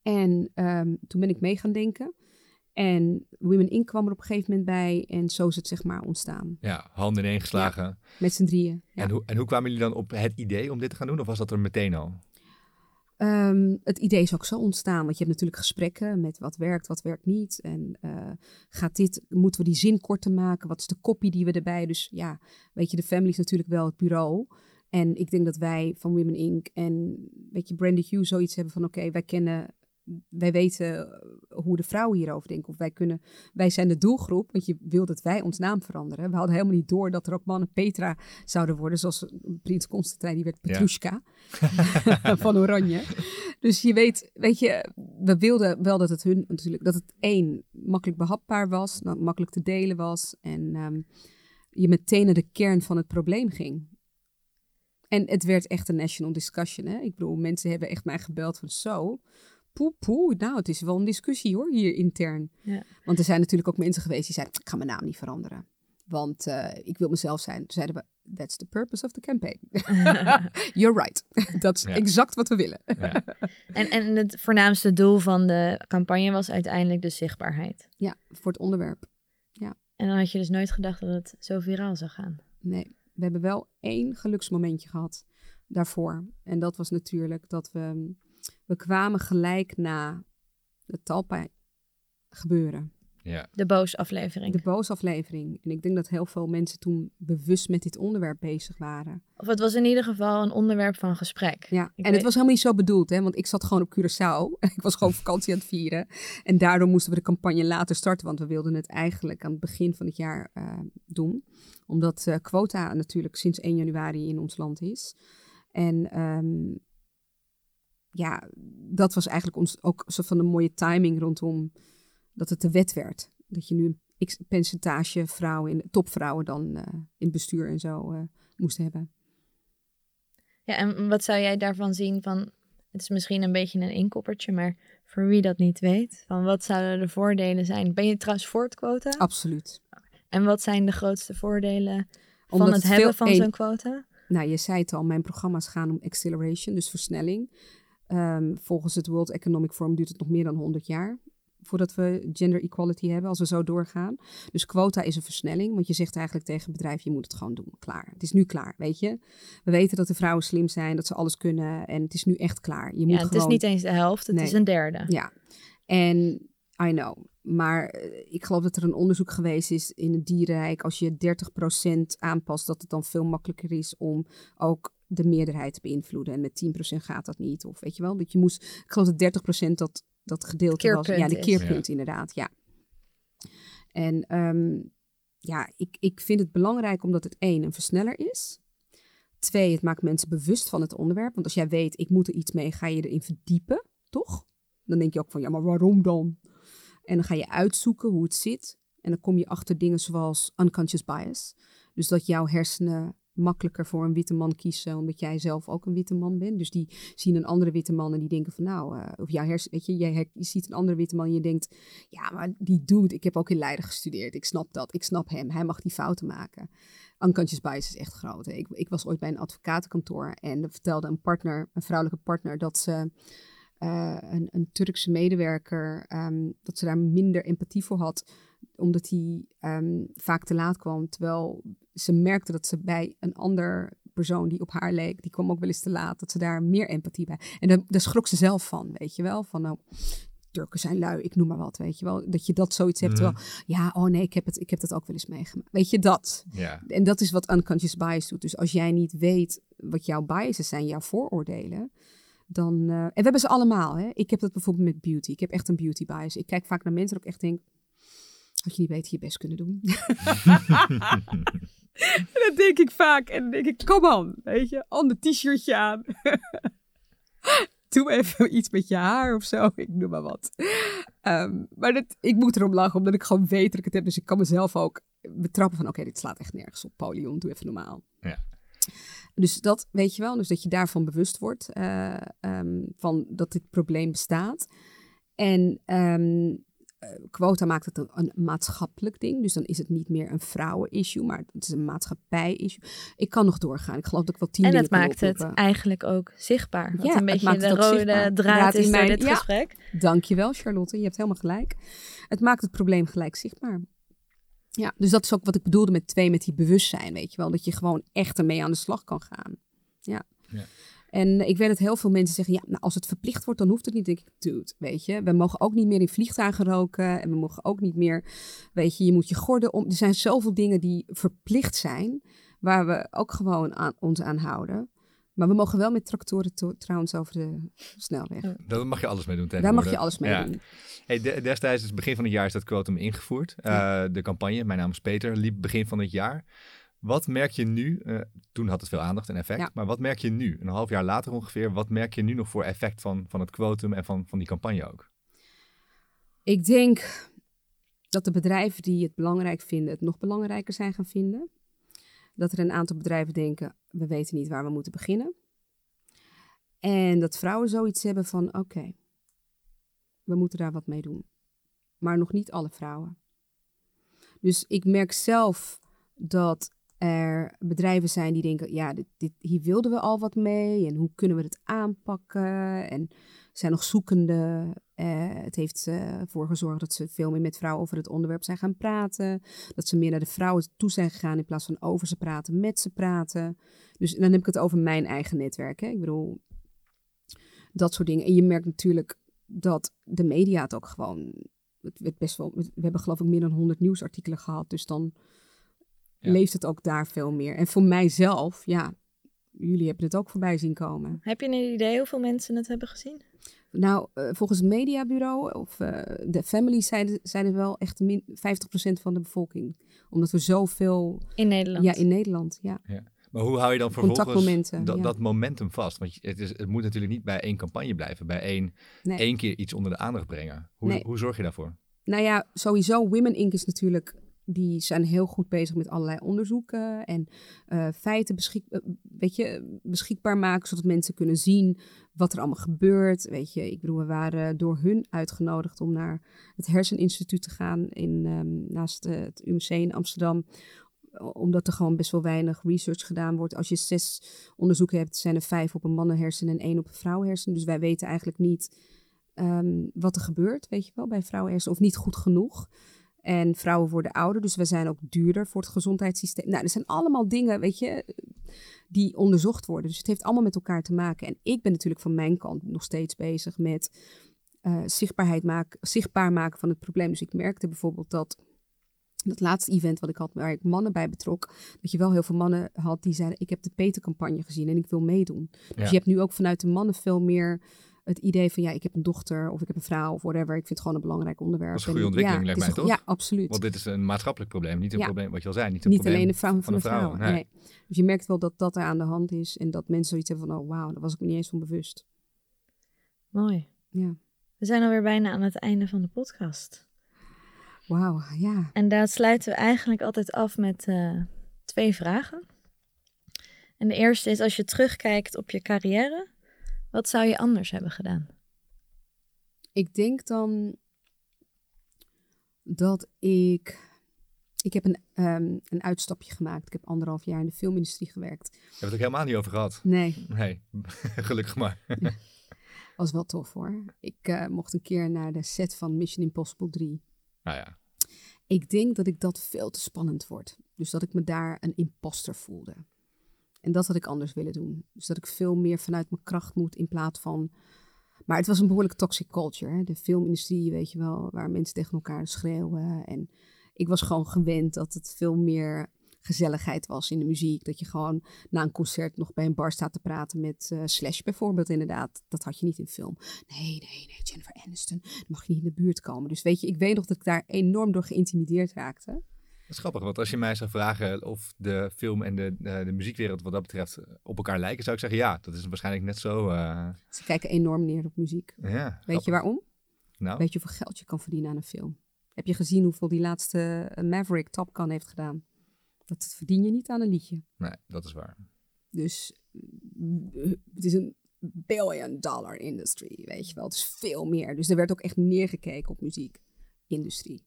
en um, toen ben ik mee gaan denken. En Women Inc. kwam er op een gegeven moment bij en zo is het zeg maar ontstaan. Ja, handen ineen geslagen. Ja, met z'n drieën. Ja. En, hoe, en hoe kwamen jullie dan op het idee om dit te gaan doen of was dat er meteen al? Um, het idee is ook zo ontstaan, want je hebt natuurlijk gesprekken met wat werkt, wat werkt niet. En uh, gaat dit, moeten we die zin korter maken? Wat is de kopie die we erbij? Dus ja, weet je, de family is natuurlijk wel het bureau. En ik denk dat wij van Women Inc. en weet je, Brandy Hughes zoiets hebben van oké, okay, wij kennen wij weten hoe de vrouwen hierover denken. Of wij kunnen, wij zijn de doelgroep, want je wil dat wij ons naam veranderen. We hadden helemaal niet door dat er ook mannen Petra zouden worden, zoals Prins Constantijn, die werd Petrushka ja. van Oranje. Dus je weet, weet je, we wilden wel dat het hun natuurlijk, dat het één, makkelijk behapbaar was, nou, makkelijk te delen was en um, je meteen naar de kern van het probleem ging. En het werd echt een national discussion. Hè? Ik bedoel, mensen hebben echt mij gebeld van zo poe, poe. Nou, het is wel een discussie hoor, hier intern. Ja. Want er zijn natuurlijk ook mensen geweest die zeiden, ik ga mijn naam niet veranderen. Want uh, ik wil mezelf zijn. Toen zeiden we, That's the purpose of the campaign. You're right. Dat is Ja. exact wat we willen. Ja. En, en het voornaamste doel van de campagne was uiteindelijk de zichtbaarheid. Ja, voor het onderwerp. En dan had je dus nooit gedacht dat het zo viraal zou gaan. Nee, we hebben wel één geluksmomentje gehad daarvoor. En dat was natuurlijk dat we, we kwamen gelijk na het Talpa gebeuren. ja. De boos-aflevering. De boosaflevering. En ik denk dat heel veel mensen toen bewust met dit onderwerp bezig waren. Of het was in ieder geval een onderwerp van gesprek. Ja, Ik en het was helemaal niet zo bedoeld, hè? want ik zat gewoon op Curaçao. ik was gewoon vakantie aan het vieren. En daardoor moesten we de campagne later starten, want we wilden het eigenlijk aan het begin van het jaar eh, doen. Omdat eh, quota natuurlijk sinds 1 januari in ons land is. En ehm, ja, dat was eigenlijk ons ook een soort van een mooie timing rondom dat het de wet werd. Dat je nu een x percentage vrouwen, in, topvrouwen dan eh, in het bestuur en zo eh, moest hebben. Ja, en wat zou jij daarvan zien van... Het is misschien een beetje een inkoppertje, maar voor wie dat niet weet... Van wat zouden de voordelen zijn? Ben je trouwens voor het quota? Absoluut. En wat zijn de grootste voordelen van Omdat het hebben van zo'n quota? Nou, je zei het al, mijn programma's gaan om acceleration, dus versnelling. Ehm, volgens het World Economic Forum duurt het nog meer dan 100 jaar voordat we gender equality hebben, als we zo doorgaan. Dus quota is een versnelling, want je zegt eigenlijk tegen het bedrijf, je moet het gewoon doen. Klaar. Het is nu klaar, weet je. We weten dat de vrouwen slim zijn, dat ze alles kunnen en het is nu echt klaar. Je moet Ja, het gewoon... is niet eens de helft, het Nee. is een derde. Ja, en I know. Maar eh, ik geloof dat er een onderzoek geweest is in het dierenrijk. Als je 30% aanpast, dat het dan veel makkelijker is om ook de meerderheid beïnvloeden. En met 10% gaat dat niet. Of weet je wel, dat je moest. Ik geloof dat 30% dat, dat gedeelte was. Ja, Keerpunt de keerpunt inderdaad. Ja. En ehm, ja, ik, ik vind het belangrijk omdat het één, een versneller is. Twee, het maakt mensen bewust van het onderwerp. Want als jij weet, ik moet er iets mee, ga je erin verdiepen, toch? Dan denk je ook van, ja, maar waarom dan? En dan ga je uitzoeken hoe het zit. En dan kom je achter dingen zoals unconscious bias. Dus dat jouw hersenen makkelijker voor een witte man kiezen, omdat jij zelf ook een witte man bent. Dus die zien een andere witte man en die denken van, nou, eh, of jouw hersen, weet je, jij je ziet een andere witte man en je denkt, ja, maar die dude, ik heb ook in Leiden gestudeerd, ik snap dat, ik snap hem, hij mag die fouten maken. Unconscious bias is echt groot. Ik, ik was ooit bij een advocatenkantoor en er vertelde een partner, een vrouwelijke partner, dat ze eh, een, een Turkse medewerker, ehm, dat ze daar minder empathie voor had, omdat hij ehm, vaak te laat kwam. Terwijl ze merkte dat ze bij een ander persoon die op haar leek, die kwam ook wel eens te laat, dat ze daar meer empathie bij. En daar, daar schrok ze zelf van, weet je wel, van nou, Turken zijn lui, ik noem maar wat, weet je wel. Dat je dat zoiets hebt, Mhm. terwijl, ja, oh nee, ik heb, het, ik heb dat ook wel eens meegemaakt. Weet je, dat. Ja. En dat is wat unconscious bias doet. Dus als jij niet weet wat jouw biases zijn, jouw vooroordelen, dan... eh, en we hebben ze allemaal, hè. Ik heb dat bijvoorbeeld met beauty. Ik heb echt een beauty bias. Ik kijk vaak naar mensen en ook echt denk, had je niet beter je best kunnen doen? en dat denk ik vaak. En dan denk ik, kom on, weet je, ander t-shirtje aan. Doe even iets met je haar of zo. Ik noem maar wat. Ehm, maar dat, ik moet erom lachen, omdat ik gewoon weet dat ik het heb. Dus ik kan mezelf ook betrappen van, oké, dit slaat echt nergens op. Paulion, doe even normaal. Ja. Dus dat, weet je wel, dus dat je daarvan bewust wordt, eh, ehm, van dat dit probleem bestaat. En ehm, eh, quota maakt het een, een maatschappelijk ding. Dus dan is het niet meer een vrouwen-issue, maar het is een maatschappij-issue. Ik kan nog doorgaan. Ik geloof dat ik wel tien En kan maakt het eigenlijk ook zichtbaar. Wat Ja, een het beetje maakt de rode zichtbaar. draad is in mijn- dit ja. gesprek. Dankjewel, Charlotte. Je hebt helemaal gelijk. Het maakt het probleem gelijk zichtbaar. Ja, dus dat is ook wat ik bedoelde met twee, met die bewustzijn, weet je wel. Dat je gewoon echt ermee aan de slag kan gaan. Ja. En ik weet dat heel veel mensen zeggen, ja, nou, als het verplicht wordt, dan hoeft het niet. Denk ik, dude, weet je. We mogen ook niet meer in vliegtuigen roken. En we mogen ook niet meer, weet je, je moet je gorden om. Er zijn zoveel dingen die verplicht zijn, waar we ook gewoon aan, ons aan houden. Maar we mogen wel met tractoren to- trouwens over de snelweg. Daar mag je alles mee doen Daar mag je alles mee Ja. doen. Hey, de- destijds, dus begin van het jaar, is dat quotum ingevoerd. Ja. Eh, de campagne, mijn naam is Peter, liep begin van het jaar. Wat merk je nu? eh, toen had het veel aandacht en effect. Ja. Maar wat merk je nu? Een half jaar later ongeveer. Wat merk je nu nog voor effect van, van het quotum en van, van die campagne ook? Ik denk dat de bedrijven die het belangrijk vinden, het nog belangrijker zijn gaan vinden. Dat er een aantal bedrijven denken, we weten niet waar we moeten beginnen. En dat vrouwen zoiets hebben van, oké, we moeten daar wat mee doen. Maar nog niet alle vrouwen. Dus ik merk zelf dat er bedrijven zijn die denken, ja, dit, hier wilden we al wat mee en hoe kunnen we het aanpakken? En zijn nog zoekende. Uh, het heeft ervoor gezorgd dat ze veel meer met vrouwen over het onderwerp zijn gaan praten. Dat ze meer naar de vrouwen toe zijn gegaan in plaats van over ze praten, met ze praten. Dus dan heb ik het over mijn eigen netwerk. Hè? Ik bedoel, dat soort dingen. En je merkt natuurlijk dat de media het ook gewoon. Het werd best wel, we hebben geloof ik meer dan 100 nieuwsartikelen gehad. Dus dan leeft het ook daar veel meer. En voor mijzelf, ja, jullie hebben het ook voorbij zien komen. Heb je een idee hoeveel mensen het hebben gezien? Nou, uh, volgens het mediabureau of uh, de family zijn, zijn er wel echt min, 50% van de bevolking. Omdat we zoveel... In Nederland? Ja, in Nederland, ja. ja. Maar hoe hou je dan vervolgens dat, dat momentum vast? Want het, is, het moet natuurlijk niet bij één campagne blijven. Bij één, één keer iets onder de aandacht brengen. Hoe, nee. hoe zorg je daarvoor? Nou ja, sowieso Women Inc. is natuurlijk die zijn heel goed bezig met allerlei onderzoeken en uh, feiten beschik, uh, weet je, beschikbaar maken, zodat mensen kunnen zien wat er allemaal gebeurt. Weet je, ik bedoel, we waren door hun uitgenodigd om naar het Herseninstituut te gaan in, um, naast uh, het UMC in Amsterdam omdat er gewoon best wel weinig research gedaan wordt. Als je zes onderzoeken hebt, zijn er vijf op een mannenhersen en één op een vrouwenhersen. Dus wij weten eigenlijk niet um, wat er gebeurt, weet je wel, bij vrouwenhersen. Of niet goed genoeg. En vrouwen worden ouder, dus we zijn ook duurder voor het gezondheidssysteem. Nou, er zijn allemaal dingen, weet je, die onderzocht worden. Dus het heeft allemaal met elkaar te maken. En ik ben natuurlijk van mijn kant nog steeds bezig met uh, zichtbaarheid maken, zichtbaar maken van het probleem. Dus ik merkte bijvoorbeeld dat dat laatste event wat ik had, waar ik mannen bij betrok, dat je wel heel veel mannen had die zeiden: Ik heb de Peter-campagne gezien en ik wil meedoen. Dus je hebt nu ook vanuit de mannen veel meer het idee van ja, ik heb een dochter of ik heb een vrouw of whatever. Ik vind het gewoon een belangrijk onderwerp. Dat is een goede ontwikkeling, lijkt mij toch? Ja, absoluut. Want dit is een maatschappelijk probleem, niet een probleem wat je al zei. Niet, een niet alleen de vrouw van, van de vrouw. vrouw. Nee. Dus je merkt wel dat dat er aan de hand is en dat mensen zoiets hebben van oh wauw, daar was ik me niet eens van bewust. Mooi. Ja. We zijn alweer bijna aan het einde van de podcast. Wauw, ja. En daar sluiten we eigenlijk altijd af met uh, twee vragen. En de eerste is, als je terugkijkt op je carrière, wat zou je anders hebben gedaan? Ik denk dan dat ik. Ik heb een, um, een uitstapje gemaakt. Ik heb anderhalf jaar in de filmindustrie gewerkt. Heb je het ook helemaal niet over gehad? Nee. Nee, gelukkig maar. ja. Was wel tof hoor. Ik uh, mocht een keer naar de set van Mission Impossible 3. Nou ja. Ik denk dat ik dat veel te spannend vond. Dus dat ik me daar een imposter voelde. En dat had ik anders willen doen. Dus dat ik veel meer vanuit mijn kracht moet in plaats van. Maar het was een behoorlijk toxic culture. Hè? De filmindustrie, weet je wel, waar mensen tegen elkaar schreeuwen. En ik was gewoon gewend dat het veel meer gezelligheid was in de muziek. Dat je gewoon na een concert nog bij een bar staat te praten met uh, Slash bijvoorbeeld inderdaad. Dat had je niet in film. Nee, nee, nee, Jennifer Aniston, dan mag je niet in de buurt komen. Dus weet je, ik weet nog dat ik daar enorm door geïntimideerd raakte. Is grappig, want als je mij zou vragen of de film en de, de, de muziekwereld wat dat betreft op elkaar lijken, zou ik zeggen ja, dat is waarschijnlijk net zo. Uh... Ze kijken enorm neer op muziek. Ja, weet grappig. je waarom? Nou? Weet je hoeveel geld je kan verdienen aan een film? Heb je gezien hoeveel die laatste Maverick Top Gun heeft gedaan? Dat verdien je niet aan een liedje. Nee, dat is waar. Dus het is een billion dollar industry, weet je wel. Het is veel meer. Dus er werd ook echt neergekeken op muziekindustrie.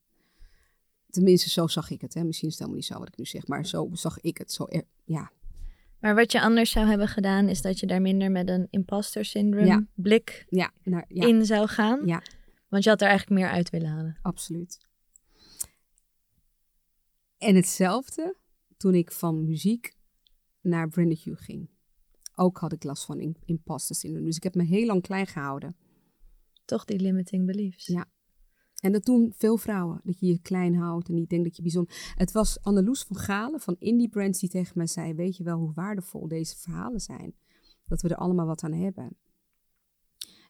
Tenminste, zo zag ik het. Hè. Misschien is het helemaal niet zo wat ik nu zeg, maar zo zag ik het. Zo er, ja. Maar wat je anders zou hebben gedaan, is dat je daar minder met een imposter syndrome Ja. blik Ja, naar, ja, in zou gaan. ja, Want je had er eigenlijk meer uit willen halen. absoluut. En hetzelfde toen ik van muziek naar Brandon Hugh ging. Ook had ik last van im- imposter syndrome. Dus ik heb me heel lang klein gehouden. Toch die limiting beliefs. Ja. En dat doen veel vrouwen, dat je je klein houdt en niet denkt dat je bijzonder... Het was Anneloes van Galen van Indie Brands die tegen mij zei... weet je wel hoe waardevol deze verhalen zijn? Dat we er allemaal wat aan hebben.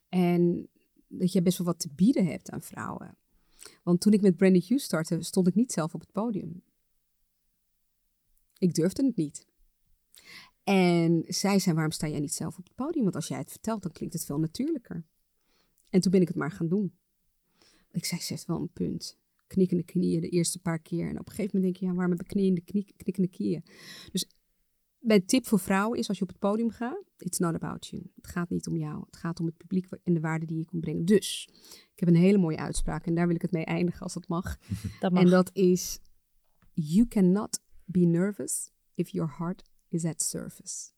En dat je best wel wat te bieden hebt aan vrouwen. Want toen ik met Brandy Hughes startte, stond ik niet zelf op het podium. Ik durfde het niet. En zij zei, waarom sta jij niet zelf op het podium? Want als jij het vertelt, dan klinkt het veel natuurlijker. En toen ben ik het maar gaan doen. Ik zei, ze heeft wel een punt. Knikkende knieën de eerste paar keer. En op een gegeven moment denk je, ja, waarom heb ik knieën, knie, knikkende knieën? Dus mijn tip voor vrouwen is, als je op het podium gaat, it's not about you. Het gaat niet om jou. Het gaat om het publiek en de waarde die je komt brengen. Dus, ik heb een hele mooie uitspraak en daar wil ik het mee eindigen als het mag. Dat mag. En dat is, you cannot be nervous if your heart is at service.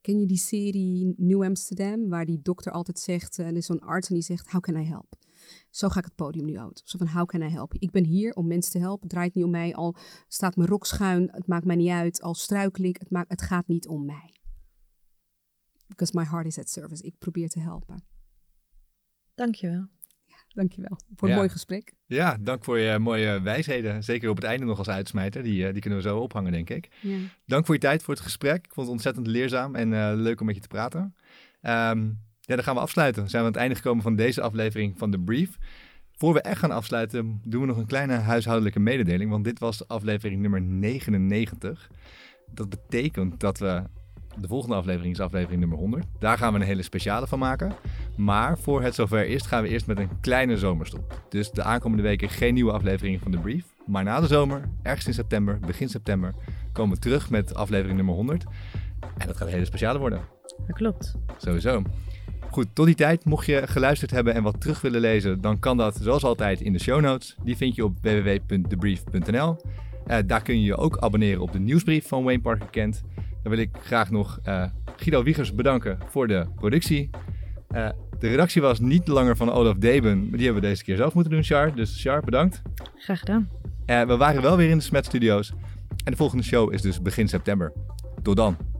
Ken je die serie New Amsterdam, waar die dokter altijd zegt, en er is zo'n arts en die zegt, how can I help? Zo ga ik het podium nu uit. Zo van, how can I help? Ik ben hier om mensen te helpen. Het draait niet om mij, al staat mijn rok schuin, het maakt mij niet uit. Al struikel ik, het, maakt, het gaat niet om mij. Because my heart is at service. Ik probeer te helpen. Dankjewel. Dankjewel voor een Ja. mooi gesprek. Ja, dank voor je mooie wijsheden. Zeker op het einde nog als uitsmijter. Die, eh, die kunnen we zo ophangen, denk ik. Ja. Dank voor je tijd, voor het gesprek. Ik vond het ontzettend leerzaam en eh, leuk om met je te praten. Ehm, ja, dan gaan we afsluiten. We zijn aan het einde gekomen van deze aflevering van The Brief. Voor we echt gaan afsluiten, doen we nog een kleine huishoudelijke mededeling. Want dit was aflevering nummer 99. Dat betekent dat we... De volgende aflevering is aflevering nummer 100. Daar gaan we een hele speciale van maken. Maar voor het zover is, gaan we eerst met een kleine zomerstop. Dus de aankomende weken geen nieuwe afleveringen van The Brief. Maar na de zomer, ergens in september, begin september, komen we terug met aflevering nummer 100. En dat gaat een hele speciale worden. Dat klopt. Sowieso. Goed, tot die tijd, mocht je geluisterd hebben en wat terug willen lezen, dan kan dat zoals altijd in de show notes. Die vind je op www.debrief.nl. Eh, daar kun je je ook abonneren op de nieuwsbrief van Wayne Parker Kent. Dan wil ik graag nog eh, Guido Wiegers bedanken voor de productie. Eh, de redactie was niet langer van Olaf Deben, maar die hebben we deze keer zelf moeten doen, Char. Dus Char, bedankt. Graag gedaan. We waren wel weer in de Smet Studios. En de volgende show is dus begin september. Tot dan.